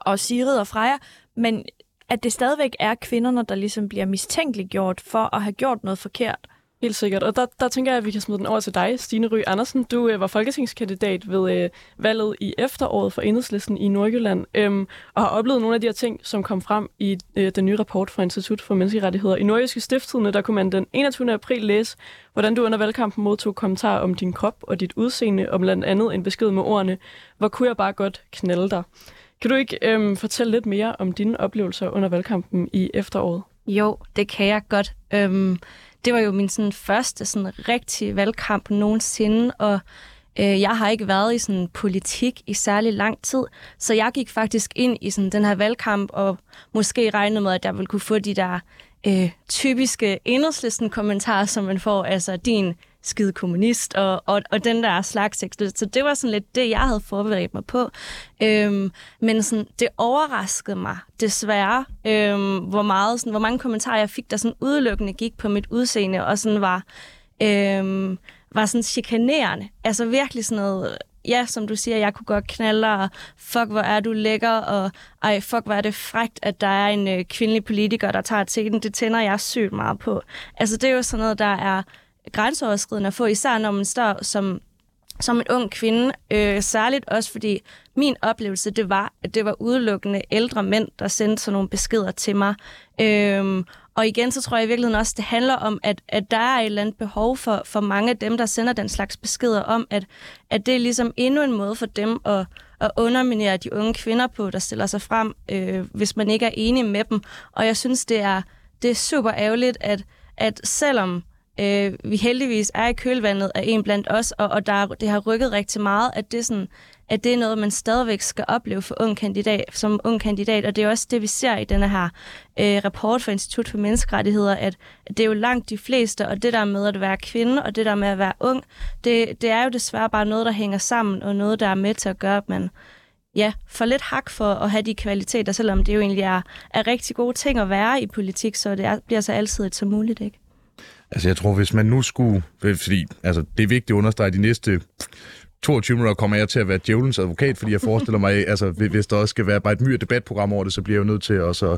og Sigrid og Freja, men at det stadigvæk er kvinderne, der ligesom bliver mistænkeliggjort for at have gjort noget forkert. Helt sikkert. Og der, der tænker jeg, at vi kan smide den over til dig, Stine Ry Andersen. Du øh, var folketingskandidat ved øh, valget i efteråret for Enhedslisten i Nordjylland, øh, og har oplevet nogle af de her ting, som kom frem i øh, den nye rapport fra Institut for Menneskerettigheder. I Nordjyske Stifttidene, der kunne man den 21. april læse, hvordan du under valgkampen modtog kommentarer om din krop og dit udseende, og blandt andet en besked med ordene, hvor kunne jeg bare godt knalde dig. Kan du ikke øh, fortælle lidt mere om dine oplevelser under valgkampen i efteråret? Jo, det kan jeg godt. Øhm, det var jo min sådan, første sådan, rigtige valgkamp nogensinde, og øh, jeg har ikke været i sådan, politik i særlig lang tid, så jeg gik faktisk ind i sådan, den her valgkamp og måske regnede med, at jeg ville kunne få de der øh, typiske enhedslisten kommentarer, som man får, altså din skide kommunist, og, og, og den der slags Så det var sådan lidt det, jeg havde forberedt mig på. Øhm, men sådan, det overraskede mig desværre, øhm, hvor, meget, sådan, hvor mange kommentarer jeg fik, der sådan udelukkende gik på mit udseende, og sådan var, øhm, var sådan chikanerende. Altså virkelig sådan noget ja, som du siger, jeg kunne godt knalde, og fuck, hvor er du lækker, og ej, fuck, hvor er det frægt, at der er en øh, kvindelig politiker, der tager teten. Det tænder jeg sygt meget på. Altså, det er jo sådan noget, der er grænseoverskridende at få, især når man står som, som en ung kvinde. Øh, særligt også, fordi min oplevelse, det var, at det var udelukkende ældre mænd, der sendte sådan nogle beskeder til mig. Øh, og igen, så tror jeg i virkeligheden også, det handler om, at, at der er et eller andet behov for, for mange af dem, der sender den slags beskeder om, at, at det er ligesom endnu en måde for dem at, at underminere de unge kvinder på, der stiller sig frem, øh, hvis man ikke er enig med dem. Og jeg synes, det er, det er super ærgerligt, at, at selvom øh, vi heldigvis er i kølvandet af en blandt os, og, og der, det har rykket rigtig meget, at det, sådan, at det er noget, man stadigvæk skal opleve for ung kandidat, som ung kandidat. Og det er også det, vi ser i denne her øh, rapport fra Institut for Menneskerettigheder, at, at det er jo langt de fleste, og det der med at være kvinde, og det der med at være ung, det, det er jo desværre bare noget, der hænger sammen, og noget, der er med til at gøre, at man ja, for lidt hak for at have de kvaliteter, selvom det jo egentlig er, er rigtig gode ting at være i politik, så det er, bliver så altid så muligt, ikke? Altså, jeg tror, hvis man nu skulle... Fordi altså, det er vigtigt at understrege, de næste 22 minutter kommer jeg til at være djævelens advokat, fordi jeg forestiller mig, altså, hvis der også skal være bare et myre debatprogram over det, så bliver jeg jo nødt til at, så,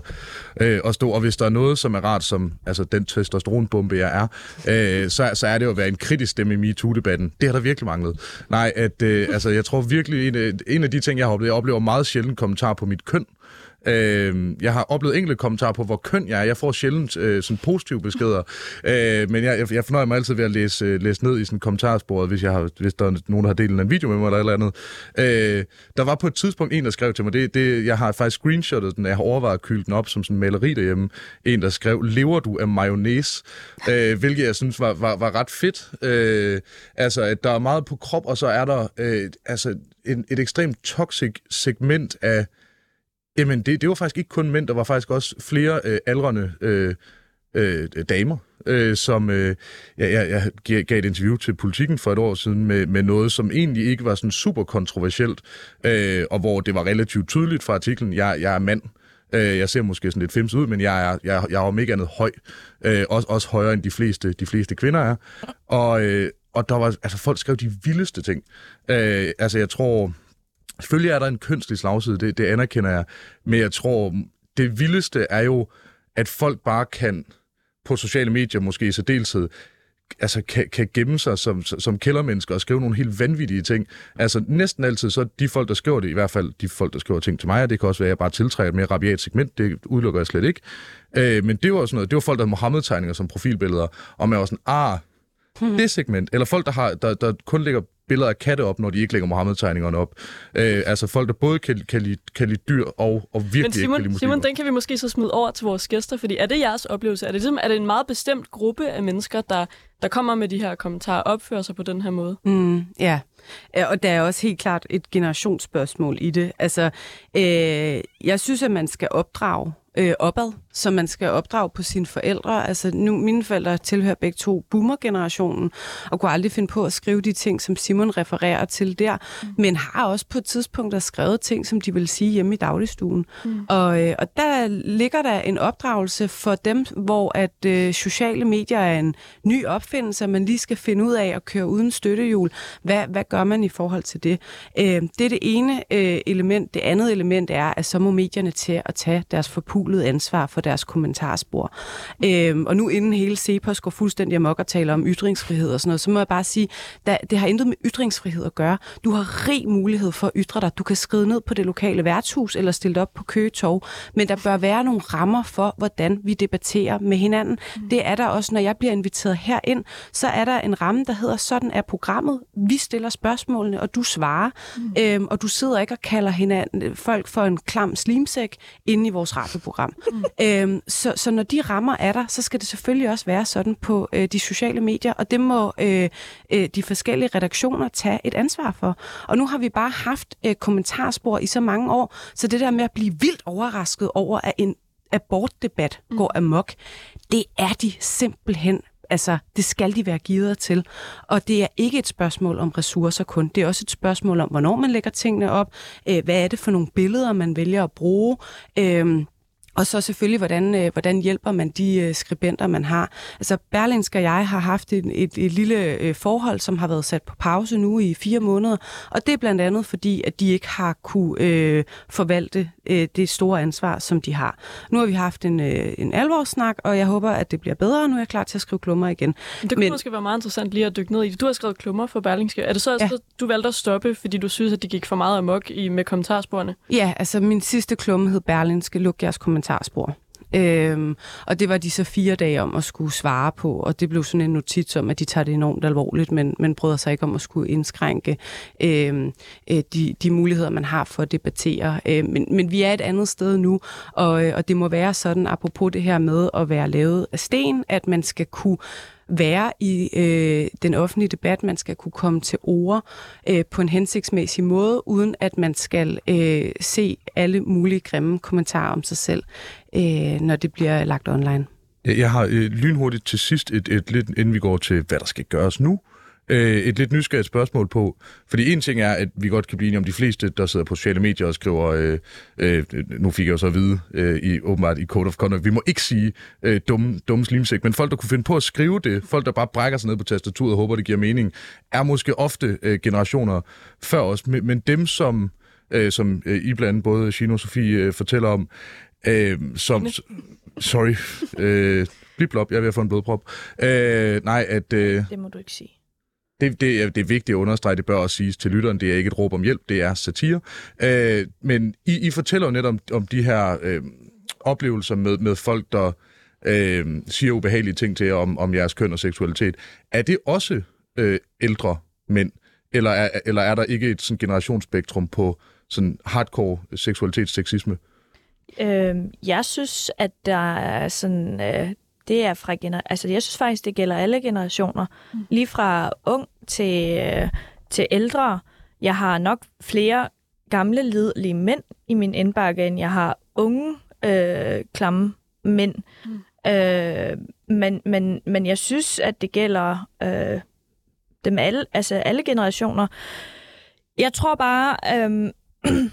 øh, at stå. Og hvis der er noget, som er rart, som altså, den testosteronbombe, jeg er, øh, så, så er det jo at være en kritisk stemme i MeToo-debatten. Det har der virkelig manglet. Nej, at, øh, altså, jeg tror virkelig, en, en af de ting, jeg har oplevet, jeg oplever meget sjældent kommentar på mit køn. Øh, Øh, jeg har oplevet enkelte kommentarer på, hvor køn jeg er. Jeg får sjældent øh, sådan positive beskeder, øh, men jeg, jeg, fornøjer mig altid ved at læse, øh, læse ned i sådan kommentarsporet, hvis, jeg har, hvis der er nogen, der har delt en video med mig eller eller andet. Øh, der var på et tidspunkt en, der skrev til mig, det, det, jeg har faktisk screenshotet den, jeg har overvejet at kylde den op som sådan en maleri derhjemme. En, der skrev, lever du af mayonnaise? Øh, hvilket jeg synes var, var, var ret fedt. Øh, altså, at der er meget på krop, og så er der øh, altså en, et ekstremt toxic segment af Jamen, det, det var faktisk ikke kun mænd, der var faktisk også flere øh, aldrende øh, øh, damer, øh, som øh, jeg, jeg, jeg gav et interview til Politiken for et år siden med, med noget, som egentlig ikke var sådan super kontroversielt, øh, og hvor det var relativt tydeligt fra artiklen, jeg, jeg er mand. Øh, jeg ser måske sådan lidt fems ud, men jeg er, jeg, jeg er om ikke andet høj. Øh, også, også højere end de fleste, de fleste kvinder er. Og, øh, og der var, altså folk skrev de vildeste ting. Øh, altså jeg tror, Selvfølgelig er der en kønslig slagside, det, det anerkender jeg, men jeg tror, det vildeste er jo, at folk bare kan på sociale medier måske i særdeleshed altså kan, kan gemme sig som, som kældermennesker og skrive nogle helt vanvittige ting. Altså næsten altid så de folk, der skriver det, i hvert fald de folk, der skriver ting til mig, og det kan også være, at jeg bare tiltrækker et mere rabiat segment, det udelukker jeg slet ikke. Øh, men det var sådan noget, det var folk, der havde Mohammed-tegninger som profilbilleder, og man var sådan, ah, hmm. det segment, eller folk, der, har, der, der kun lægger billeder af katte op, når de ikke lægger Mohammed-tegningerne op. Øh, altså folk, der både kan, kan, lide, kan lide dyr og, og virkelig Men Simon, ikke kan lide Simon, den kan vi måske så smide over til vores gæster, fordi er det jeres oplevelse? Er det, ligesom, er det en meget bestemt gruppe af mennesker, der, der kommer med de her kommentarer og opfører sig på den her måde? Mm, ja, og der er også helt klart et generationsspørgsmål i det. Altså, øh, jeg synes, at man skal opdrage øh, opad, som man skal opdrage på sine forældre. Altså nu, mine forældre tilhører begge to boomer-generationen, og kunne aldrig finde på at skrive de ting, som Simon refererer til der, mm. men har også på et tidspunkt skrevet ting, som de vil sige hjemme i dagligstuen. Mm. Og, øh, og der ligger der en opdragelse for dem, hvor at øh, sociale medier er en ny opfindelse, man lige skal finde ud af at køre uden støttehjul. Hvad, hvad gør man i forhold til det? Øh, det er det ene øh, element. Det andet element er, at så må medierne til at tage deres forpulede ansvar for deres kommentarspor. Øh, og nu inden hele CEPOS går fuldstændig amok og taler om ytringsfrihed og sådan noget, så må jeg bare sige, at det har intet med ytringsfrihed at gøre. Du har rig mulighed for at ytre dig. Du kan skride ned på det lokale værtshus eller stille op på køgetog, men der bør være nogle rammer for, hvordan vi debatterer med hinanden. Mm. Det er der også, når jeg bliver inviteret herind, så er der en ramme, der hedder, sådan er programmet. Vi stiller spørgsmålene, og du svarer, mm. øhm, og du sidder ikke og kalder hinanden, folk for en klam slimsæk inde i vores radioprogram. Mm. Øhm, så, så når de rammer er der, så skal det selvfølgelig også være sådan på øh, de sociale medier, og det må øh, øh, de forskellige redaktioner tage et ansvar for. Og nu har vi bare haft øh, kommentarspor i så mange år, så det der med at blive vildt overrasket over, at en abortdebat mm. går amok, det er de simpelthen Altså, det skal de være givet til. Og det er ikke et spørgsmål om ressourcer kun. Det er også et spørgsmål om, hvornår man lægger tingene op. Øh, hvad er det for nogle billeder, man vælger at bruge? Øh, og så selvfølgelig, hvordan, øh, hvordan hjælper man de øh, skribenter, man har. Altså, Berlinsk og jeg har haft et, et, et lille øh, forhold, som har været sat på pause nu i fire måneder, og det er blandt andet fordi, at de ikke har kunne øh, forvalte øh, det store ansvar, som de har. Nu har vi haft en, øh, en alvorssnak, og jeg håber, at det bliver bedre, og nu er jeg klar til at skrive klummer igen. Det kunne Men, måske være meget interessant lige at dykke ned i. Du har skrevet klummer for Berlingske. Er det så, ja. at du valgte at stoppe, fordi du synes, at de gik for meget amok i, med kommentarsporene? Ja, altså min sidste klumme hed Berlingske, luk jeres kommentarspor. Øhm, og det var de så fire dage om at skulle svare på, og det blev sådan en notits om, at de tager det enormt alvorligt, men, men bryder sig ikke om at skulle indskrænke øhm, øh, de, de muligheder, man har for at debattere. Øhm, men, men vi er et andet sted nu, og, øh, og det må være sådan, apropos det her med at være lavet af sten, at man skal kunne være i øh, den offentlige debat. Man skal kunne komme til ord øh, på en hensigtsmæssig måde, uden at man skal øh, se alle mulige grimme kommentarer om sig selv, øh, når det bliver lagt online. Jeg har øh, lynhurtigt til sidst, et, et lidt, inden vi går til, hvad der skal gøres nu, øh, et lidt nysgerrigt spørgsmål på. Fordi en ting er, at vi godt kan blive enige om de fleste, der sidder på sociale medier og skriver, øh, øh, nu fik jeg jo så at vide, øh, i, åbenbart i Code of Conduct, vi må ikke sige øh, dumme, dumme slimsæk, men folk, der kunne finde på at skrive det, folk, der bare brækker sig ned på tastaturet og håber, det giver mening, er måske ofte øh, generationer før os. Men, men dem, som, øh, som øh, I blandt både Chino og Sofie øh, fortæller om, øh, som... Sorry. Øh, blip jeg er ved at få en blodprop. Øh, nej, at... Øh, det må du ikke sige det, det, er, det er vigtigt at understrege, det bør også siges til lytteren, det er ikke et råb om hjælp, det er satire. Øh, men I, I fortæller jo netop om, om de her øh, oplevelser med, med folk, der øh, siger ubehagelige ting til jer om, om jeres køn og seksualitet. Er det også øh, ældre mænd, eller er, eller er der ikke et sådan generationsspektrum på sådan hardcore seksualitetsseksisme? Øh, jeg synes, at der er sådan... Øh, det er fra gener- altså jeg synes faktisk, det gælder alle generationer. Mm. Lige fra ung til, øh, til ældre. Jeg har nok flere gamle, lidelige mænd i min indbakke, end jeg har unge, øh, klamme mænd. Mm. Øh, men, men, men jeg synes, at det gælder øh, dem alle, altså alle generationer. Jeg tror bare, øh,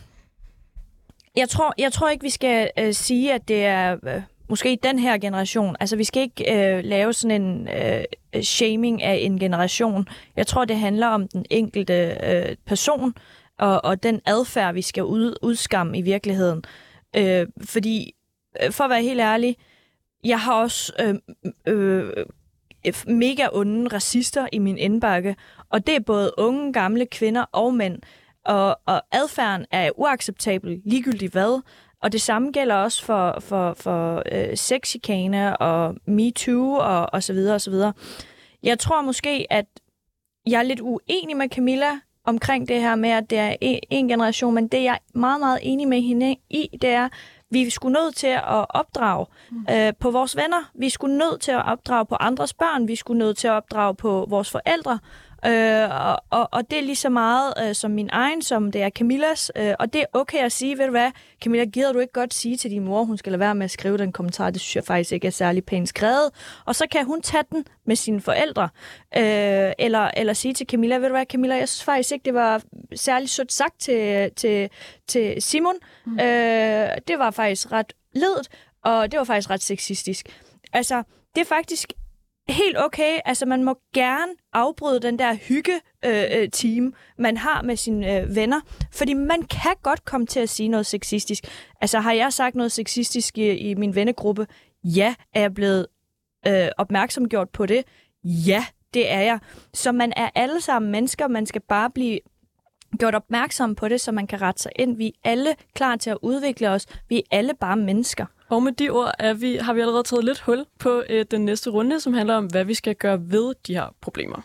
jeg tror, jeg tror ikke, vi skal øh, sige, at det er øh, måske den her generation. Altså, vi skal ikke øh, lave sådan en øh, shaming af en generation. Jeg tror, det handler om den enkelte øh, person og, og den adfærd, vi skal ud, udskamme i virkeligheden. Øh, fordi, øh, for at være helt ærlig, jeg har også øh, øh, mega onde racister i min indbakke, og det er både unge, gamle, kvinder og mænd. Og, og adfærden er uacceptabel, ligegyldigt hvad. Og det samme gælder også for, for, for øh, sexikane og MeToo og, og så videre og så videre. Jeg tror måske, at jeg er lidt uenig med Camilla omkring det her med, at det er en, en generation, men det jeg er meget, meget enig med hende i, det er, vi skulle nødt til at opdrage mm. øh, på vores venner. Vi skulle nødt til at opdrage på andres børn. Vi skulle nødt til at opdrage på vores forældre. Øh, og, og, og det er lige så meget øh, som min egen, som det er Camillas. Øh, og det er okay at sige, ved du hvad, Camilla, gider du ikke godt sige til din mor, hun skal lade være med at skrive den kommentar, det synes jeg faktisk ikke er særlig pænt skrevet. Og så kan hun tage den med sine forældre. Øh, eller, eller sige til Camilla, ved du hvad, Camilla, jeg synes faktisk ikke, det var særlig sødt sagt til, til, til Simon. Mm. Øh, det var faktisk ret ledet, og det var faktisk ret sexistisk. Altså, det er faktisk helt okay. Altså, man må gerne afbryde den der hygge-team, øh, øh man har med sine øh, venner. Fordi man kan godt komme til at sige noget sexistisk. Altså, har jeg sagt noget sexistisk i, i min vennegruppe? Ja. Er jeg blevet øh, opmærksomgjort på det? Ja, det er jeg. Så man er alle sammen mennesker. Man skal bare blive gjort opmærksom på det, så man kan rette sig ind. Vi er alle klar til at udvikle os. Vi er alle bare mennesker. Og med de ord er vi, har vi allerede taget lidt hul på øh, den næste runde, som handler om, hvad vi skal gøre ved de her problemer.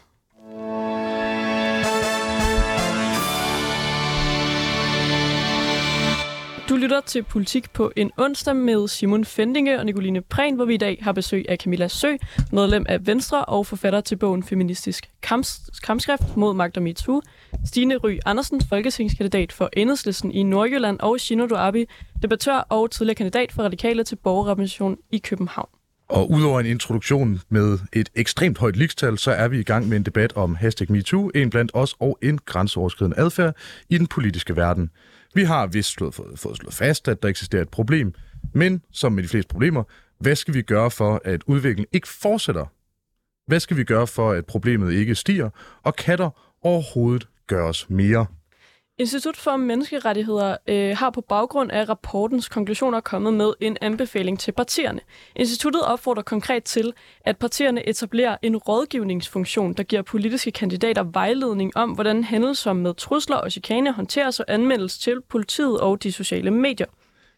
Du lytter til Politik på en onsdag med Simon Fendinge og Nicoline Prehn, hvor vi i dag har besøg af Camilla Sø, medlem af Venstre og forfatter til bogen Feministisk Kampskrift mod Magt og MeToo, Stine Ry Andersen, folketingskandidat for Enhedslisten i Nordjylland, og Shino Duabi, debattør og tidligere kandidat for Radikale til borgerrepræsentation i København. Og udover en introduktion med et ekstremt højt ligestal, så er vi i gang med en debat om hashtag MeToo, en blandt os og en grænseoverskridende adfærd i den politiske verden. Vi har vist slået, fået, fået slået fast, at der eksisterer et problem, men som med de fleste problemer, hvad skal vi gøre for, at udviklingen ikke fortsætter? Hvad skal vi gøre for, at problemet ikke stiger? Og kan der overhovedet gøres mere? Institut for Menneskerettigheder øh, har på baggrund af rapportens konklusioner kommet med en anbefaling til partierne. Instituttet opfordrer konkret til, at partierne etablerer en rådgivningsfunktion, der giver politiske kandidater vejledning om, hvordan hændelser med trusler og chikane håndteres og anmeldes til politiet og de sociale medier.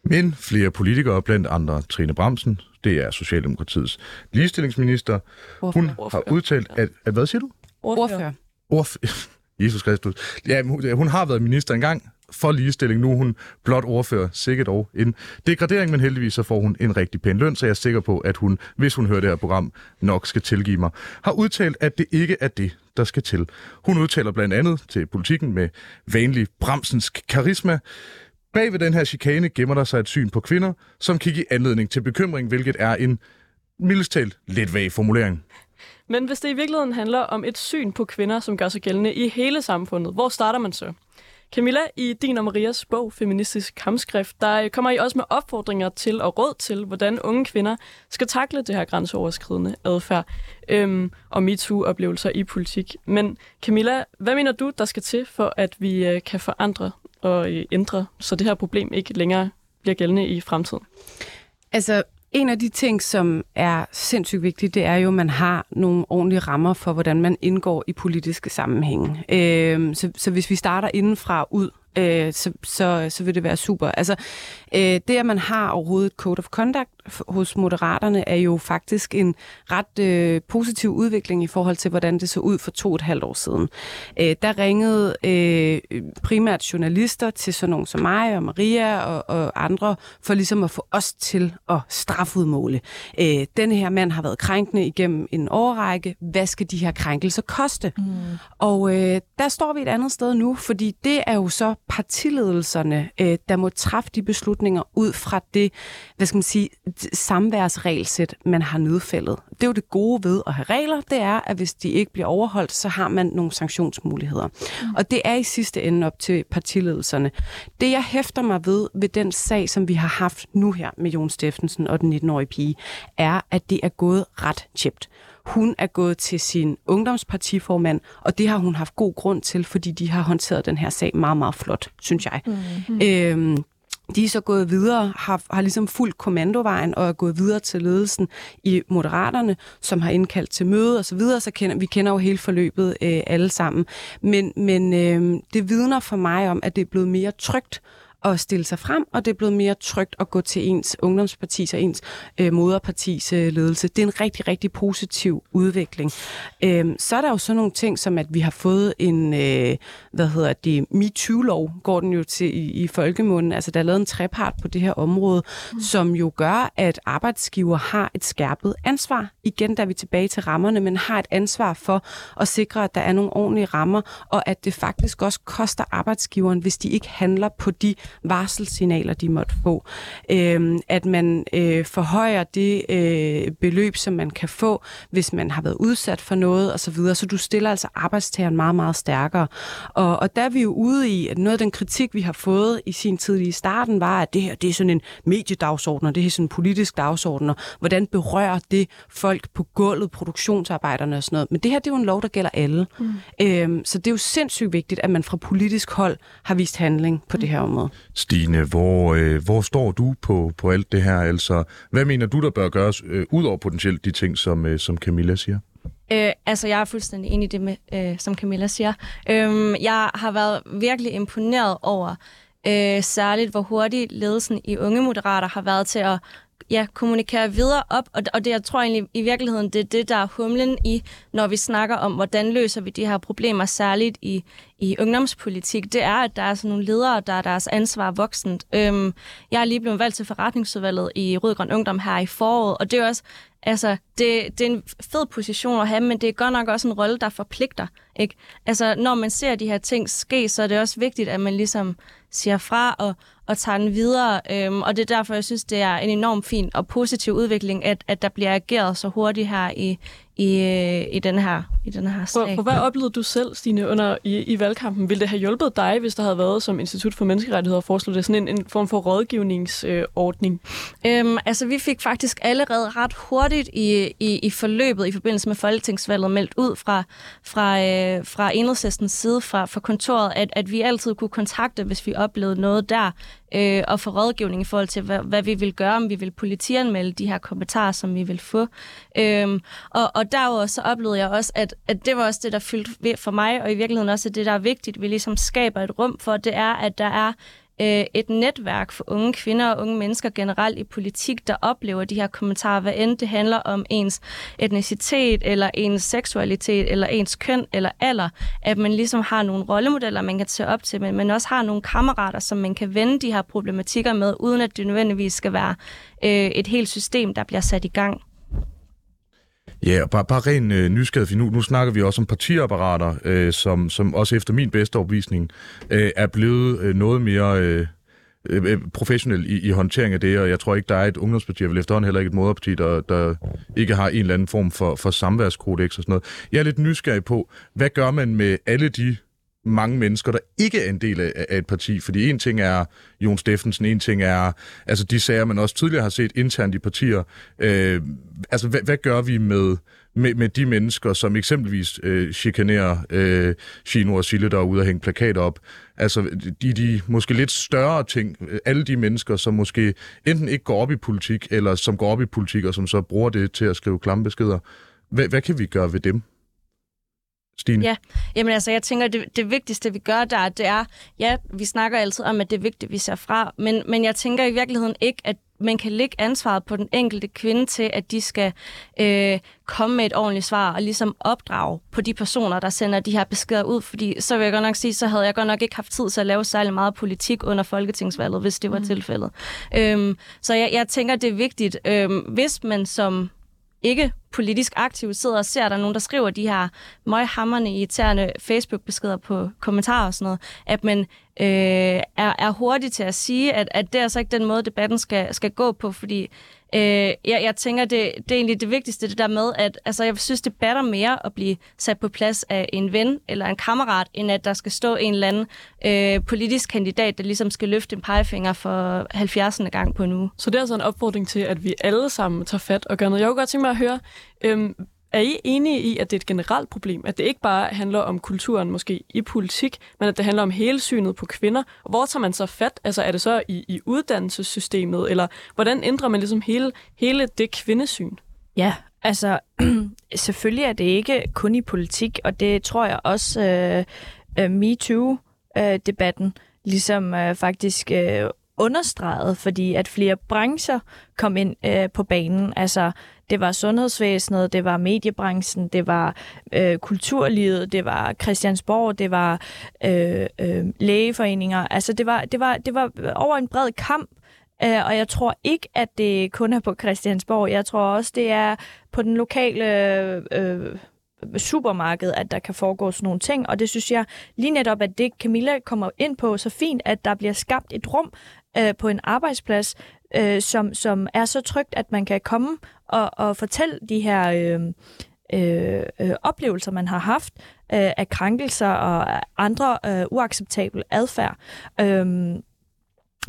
Men flere politikere, blandt andre Trine Bramsen, det er Socialdemokratiets ligestillingsminister, hun har udtalt, at, at hvad siger du? Ordfører. Ordfører. Jesus Kristus. Ja, hun har været minister engang for ligestilling. Nu er hun blot ordfører, sikkert og en degradering, men heldigvis så får hun en rigtig pæn løn, så jeg er sikker på, at hun, hvis hun hører det her program, nok skal tilgive mig. Har udtalt, at det ikke er det, der skal til. Hun udtaler blandt andet til politikken med vanlig bremsens karisma. Bag ved den her chikane gemmer der sig et syn på kvinder, som kan give anledning til bekymring, hvilket er en mildest talt lidt vag formulering. Men hvis det i virkeligheden handler om et syn på kvinder, som gør sig gældende i hele samfundet, hvor starter man så? Camilla, i din og Marias bog Feministisk Kampskrift, der øh, kommer I også med opfordringer til og råd til, hvordan unge kvinder skal takle det her grænseoverskridende adfærd øhm, og MeToo-oplevelser i politik. Men Camilla, hvad mener du, der skal til for, at vi øh, kan forandre og øh, ændre, så det her problem ikke længere bliver gældende i fremtiden? Altså, en af de ting, som er sindssygt vigtigt, det er jo, at man har nogle ordentlige rammer for, hvordan man indgår i politiske sammenhænge. Øh, så, så hvis vi starter indenfra ud, øh, så, så, så vil det være super. Altså, øh, det, at man har overhovedet et code of conduct hos moderaterne, er jo faktisk en ret øh, positiv udvikling i forhold til, hvordan det så ud for to og et halvt år siden. Øh, der ringede øh, primært journalister til sådan nogen som mig og Maria og, og andre, for ligesom at få os til at strafudmåle. Øh, denne her mand har været krænkende igennem en årrække. Hvad skal de her krænkelser koste? Mm. Og øh, der står vi et andet sted nu, fordi det er jo så partiledelserne, øh, der må træffe de beslutninger ud fra det, hvad skal man sige, samværsregelsæt, man har nedfældet. Det er jo det gode ved at have regler, det er, at hvis de ikke bliver overholdt, så har man nogle sanktionsmuligheder. Mm. Og det er i sidste ende op til partiledelserne. Det, jeg hæfter mig ved ved den sag, som vi har haft nu her med Jon Steffensen og den 19-årige pige, er, at det er gået ret tjept. Hun er gået til sin ungdomspartiformand, og det har hun haft god grund til, fordi de har håndteret den her sag meget, meget flot, synes jeg. Mm-hmm. Øhm, de er så gået videre, har, har ligesom fuldt kommandovejen og er gået videre til ledelsen i Moderaterne, som har indkaldt til møde osv., så, videre. så kender, vi kender jo hele forløbet øh, alle sammen. Men, men øh, det vidner for mig om, at det er blevet mere trygt at stille sig frem, og det er blevet mere trygt at gå til ens ungdomspartis og ens øh, moderpartis øh, ledelse. Det er en rigtig, rigtig positiv udvikling. Øh, så er der jo sådan nogle ting, som at vi har fået en, øh, hvad hedder det, MeToo-lov, går den jo til i, i folkemunden. Altså, der er lavet en trepart på det her område, mm. som jo gør, at arbejdsgiver har et skærpet ansvar. Igen, der er vi tilbage til rammerne, men har et ansvar for at sikre, at der er nogle ordentlige rammer, og at det faktisk også koster arbejdsgiveren, hvis de ikke handler på de varselssignaler, de måtte få. Øh, at man øh, forhøjer det øh, beløb, som man kan få, hvis man har været udsat for noget osv., så, videre. så du stiller altså arbejdstageren meget, meget stærkere. Og, og der er vi jo ude i, at noget af den kritik, vi har fået i sin tid i starten, var, at det her det er sådan en mediedagsorden, og det er sådan en politisk dagsorden, og hvordan berører det folk på gulvet, produktionsarbejderne og sådan noget. Men det her, det er jo en lov, der gælder alle. Mm. Øhm, så det er jo sindssygt vigtigt, at man fra politisk hold har vist handling på mm. det her område. Stine, hvor, øh, hvor står du på, på alt det her? Altså, hvad mener du, der bør gøres, øh, ud over potentielt de ting, som, øh, som Camilla siger? Øh, altså, jeg er fuldstændig enig i det, med, øh, som Camilla siger. Øh, jeg har været virkelig imponeret over, øh, særligt hvor hurtigt ledelsen i Unge Moderater har været til at ja, kommunikere videre op, og, og det jeg tror egentlig i virkeligheden, det er det, der er humlen i, når vi snakker om, hvordan løser vi de her problemer, særligt i, i ungdomspolitik, det er, at der er sådan nogle ledere, der er deres ansvar voksent. Øhm, jeg er lige blevet valgt til forretningsudvalget i Rødgrøn Ungdom her i foråret, og det er også, altså, det, det er en fed position at have, men det er godt nok også en rolle, der forpligter. Ikke? Altså, når man ser de her ting ske, så er det også vigtigt, at man ligesom siger fra og, og tager den videre. Øhm, og det er derfor, jeg synes, det er en enorm fin og positiv udvikling, at, at der bliver ageret så hurtigt her i, i, øh, i den her i den her sag. For, for hvad oplevede du selv, Stine, under, i, i valgkampen? Ville det have hjulpet dig, hvis der havde været som Institut for Menneskerettigheder foreslået det sådan en, en form for rådgivningsordning? Øh, øhm, altså, vi fik faktisk allerede ret hurtigt i, i, i forløbet i forbindelse med folketingsvalget meldt ud fra, fra, øh, fra enhedslistens side fra, fra kontoret, at, at vi altid kunne kontakte, hvis vi oplevede noget der, øh, og få rådgivning i forhold til, hvad, hvad vi vil gøre, om vi vil politianmelde de her kommentarer, som vi vil få. Øhm, og, og derudover så oplevede jeg også, at, at det var også det, der fyldte for mig, og i virkeligheden også det, der er vigtigt, vi ligesom skaber et rum for, det er, at der er øh, et netværk for unge kvinder og unge mennesker generelt i politik, der oplever de her kommentarer, hvad end det handler om ens etnicitet, eller ens seksualitet, eller ens køn, eller alder, at man ligesom har nogle rollemodeller, man kan tage op til, men man også har nogle kammerater, som man kan vende de her problematikker med, uden at det nødvendigvis skal være øh, et helt system, der bliver sat i gang. Ja, og bare, bare ren øh, nysgerrighed, for nu, nu snakker vi også om partiapparater, øh, som, som også efter min bedste overbevisning øh, er blevet øh, noget mere... Øh, øh, professionel i, i håndtering af det, og jeg tror ikke, der er et ungdomsparti, og vel efterhånden heller ikke et moderparti, der, der ikke har en eller anden form for, for samværskodex og sådan noget. Jeg er lidt nysgerrig på, hvad gør man med alle de mange mennesker, der ikke er en del af, af et parti. Fordi en ting er Jon Steffensen, en ting er altså de sager, man også tidligere har set internt i partier. Øh, altså, hvad, hvad gør vi med, med, med de mennesker, som eksempelvis øh, chikanerer øh, Chino og Sille, der er ude og hænge plakater op? Altså, de, de måske lidt større ting, øh, alle de mennesker, som måske enten ikke går op i politik, eller som går op i politik, og som så bruger det til at skrive klamme beskeder. Hvad, hvad kan vi gøre ved dem? Stine? Ja, jamen altså, jeg tænker, det, det vigtigste, vi gør der, det er, ja, vi snakker altid om, at det er vigtigt, vi ser fra, men, men jeg tænker i virkeligheden ikke, at man kan lægge ansvaret på den enkelte kvinde til, at de skal øh, komme med et ordentligt svar og ligesom opdrage på de personer, der sender de her beskeder ud. Fordi så vil jeg godt nok sige, så havde jeg godt nok ikke haft tid til at lave særlig meget politik under folketingsvalget, hvis det var mm. tilfældet. Øhm, så jeg, jeg tænker, det er vigtigt, øhm, hvis man som ikke politisk aktive sidder og ser, at der er nogen, der skriver de her møghammerne irriterende Facebook-beskeder på kommentarer og sådan noget, at man øh, er, er hurtig til at sige, at, at det er altså ikke den måde, debatten skal, skal gå på, fordi øh, jeg, jeg tænker, det, det er egentlig det vigtigste, det der med, at altså, jeg synes, det batter mere at blive sat på plads af en ven eller en kammerat, end at der skal stå en eller anden øh, politisk kandidat, der ligesom skal løfte en pegefinger for 70. gang på en uge. Så det er altså en opfordring til, at vi alle sammen tager fat og gør noget. Jeg kunne godt tænke mig at høre, Øhm, er I enige i, at det er et generelt problem? At det ikke bare handler om kulturen måske i politik, men at det handler om hele synet på kvinder? Og hvor tager man så fat? Altså er det så i, i uddannelsessystemet? Eller hvordan ændrer man ligesom hele, hele det kvindesyn? Ja, altså selvfølgelig er det ikke kun i politik, og det tror jeg også øh, øh, uh, uh, MeToo-debatten øh, ligesom øh, faktisk øh, understreget, fordi at flere brancher kom ind øh, på banen. Altså, det var sundhedsvæsenet, det var mediebranchen, det var øh, kulturlivet, det var Christiansborg, det var øh, øh, lægeforeninger. Altså, det var, det, var, det var over en bred kamp, øh, og jeg tror ikke, at det kun er på Christiansborg. Jeg tror også, det er på den lokale... Øh, supermarked, at der kan foregå sådan nogle ting, og det synes jeg lige netop, at det Camilla kommer ind på så fint, at der bliver skabt et rum øh, på en arbejdsplads, øh, som, som er så trygt, at man kan komme og, og fortælle de her øh, øh, øh, oplevelser, man har haft øh, af krænkelser og andre øh, uacceptabel adfærd. Øh,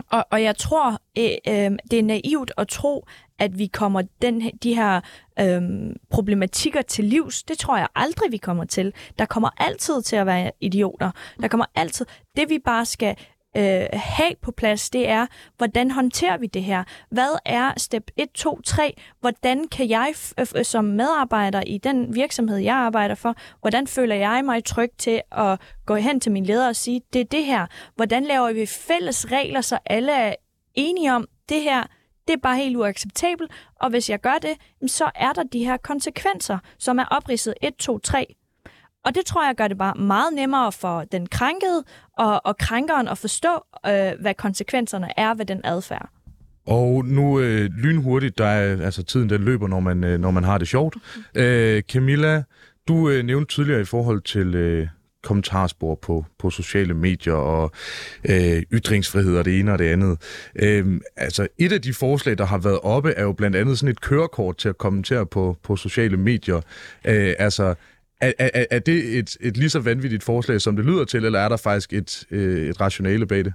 og, og jeg tror, øh, øh, det er naivt at tro, at vi kommer den, de her øh, problematikker til livs. Det tror jeg aldrig, vi kommer til. Der kommer altid til at være idioter. Der kommer altid... Det vi bare skal øh, have på plads, det er, hvordan håndterer vi det her? Hvad er step 1, 2, 3? Hvordan kan jeg øh, øh, som medarbejder i den virksomhed, jeg arbejder for, hvordan føler jeg mig tryg til at gå hen til min leder og sige, det er det her. Hvordan laver vi fælles regler, så alle er enige om, det her, det er bare helt uacceptabelt, og hvis jeg gør det, så er der de her konsekvenser, som er opridset 1, 2, 3. Og det tror jeg gør det bare meget nemmere for den krænkede og, og krænkeren at forstå, øh, hvad konsekvenserne er ved den adfærd. Og nu øh, lynhurtigt, der er, altså tiden den løber, når man, øh, når man har det sjovt. Øh, Camilla, du øh, nævnte tidligere i forhold til øh, kommentarspor på, på sociale medier og øh, ytringsfrihed og det ene og det andet. Øh, altså et af de forslag, der har været oppe, er jo blandt andet sådan et kørekort til at kommentere på, på sociale medier. Øh, altså er, er, er det et, et lige så vanvittigt forslag, som det lyder til, eller er der faktisk et, øh, et rationale bag det?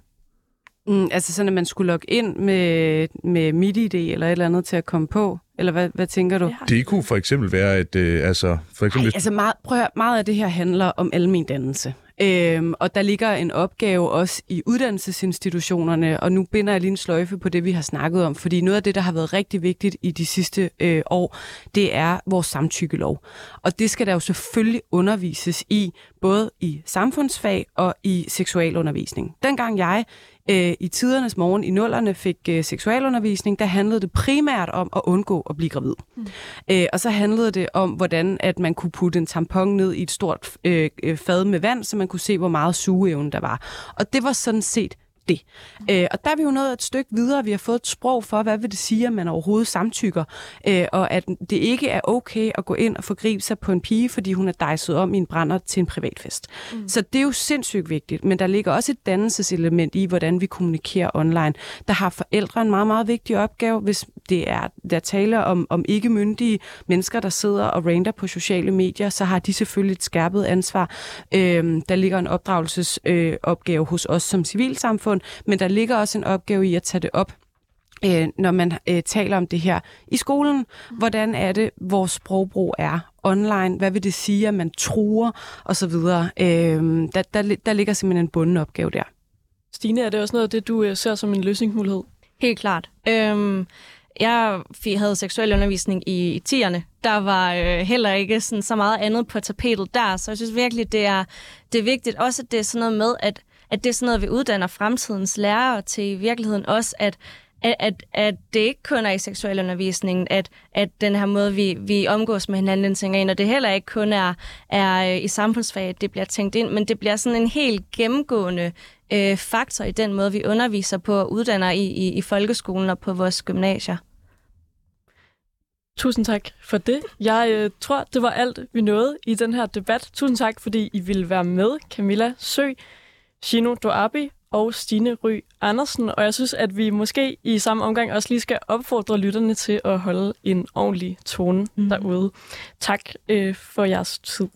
Mm, altså sådan, at man skulle logge ind med, med MIDI-ID eller et eller andet til at komme på? Eller hvad, hvad tænker du? Det kunne for eksempel være, at øh, altså... For eksempel, Ej, altså meget, prøv at høre, meget af det her handler om almen dannelse. Øhm, og der ligger en opgave også i uddannelsesinstitutionerne, og nu binder jeg lige en sløjfe på det, vi har snakket om, fordi noget af det, der har været rigtig vigtigt i de sidste øh, år, det er vores samtykkelov. Og det skal der jo selvfølgelig undervises i, både i samfundsfag og i seksualundervisning. Dengang jeg øh, i tidernes morgen i nullerne fik øh, seksualundervisning, der handlede det primært om at undgå at blive gravid. Mm. Øh, og så handlede det om, hvordan at man kunne putte en tampon ned i et stort øh, øh fad med vand, så man kunne se, hvor meget sugeevne der var. Og det var sådan set det. Øh, og der er vi jo nået et stykke videre. Vi har fået et sprog for, hvad vil det sige, at man overhovedet samtykker, øh, og at det ikke er okay at gå ind og forgribe sig på en pige, fordi hun er dejset om i en brænder til en privatfest. Mm. Så det er jo sindssygt vigtigt, men der ligger også et dannelseselement i, hvordan vi kommunikerer online. Der har forældre en meget, meget vigtig opgave, hvis det er der taler om, om ikke myndige mennesker, der sidder og rander på sociale medier, så har de selvfølgelig et skærpet ansvar. Øh, der ligger en opdragelsesopgave øh, hos os som civilsamfund, men der ligger også en opgave i at tage det op øh, når man øh, taler om det her i skolen. Hvordan er det, vores sprogbrug er online? Hvad vil det sige, at man truer osv.? Øh, der, der, der ligger simpelthen en bunden opgave der. Stine, er det også noget af det, du øh, ser som en løsningsmulighed? Helt klart. Øhm, jeg havde seksuel undervisning i, i 10'erne. Der var øh, heller ikke sådan, så meget andet på tapetet der, så jeg synes virkelig, det er, det er vigtigt. Også at det er sådan noget med, at at det er sådan noget, vi uddanner fremtidens lærere til i virkeligheden også, at at, at, at det ikke kun er i seksualundervisningen, at, at den her måde, vi, vi omgås med hinanden, den tænker ind, og det heller ikke kun er, er i i samfundsfaget, det bliver tænkt ind, men det bliver sådan en helt gennemgående øh, faktor i den måde, vi underviser på og uddanner i, i, i folkeskolen og på vores gymnasier. Tusind tak for det. Jeg øh, tror, det var alt, vi nåede i den her debat. Tusind tak, fordi I ville være med, Camilla Sø. Shino Doabi og Stine Ry Andersen, og jeg synes, at vi måske i samme omgang også lige skal opfordre lytterne til at holde en ordentlig tone mm. derude. Tak øh, for jeres tid.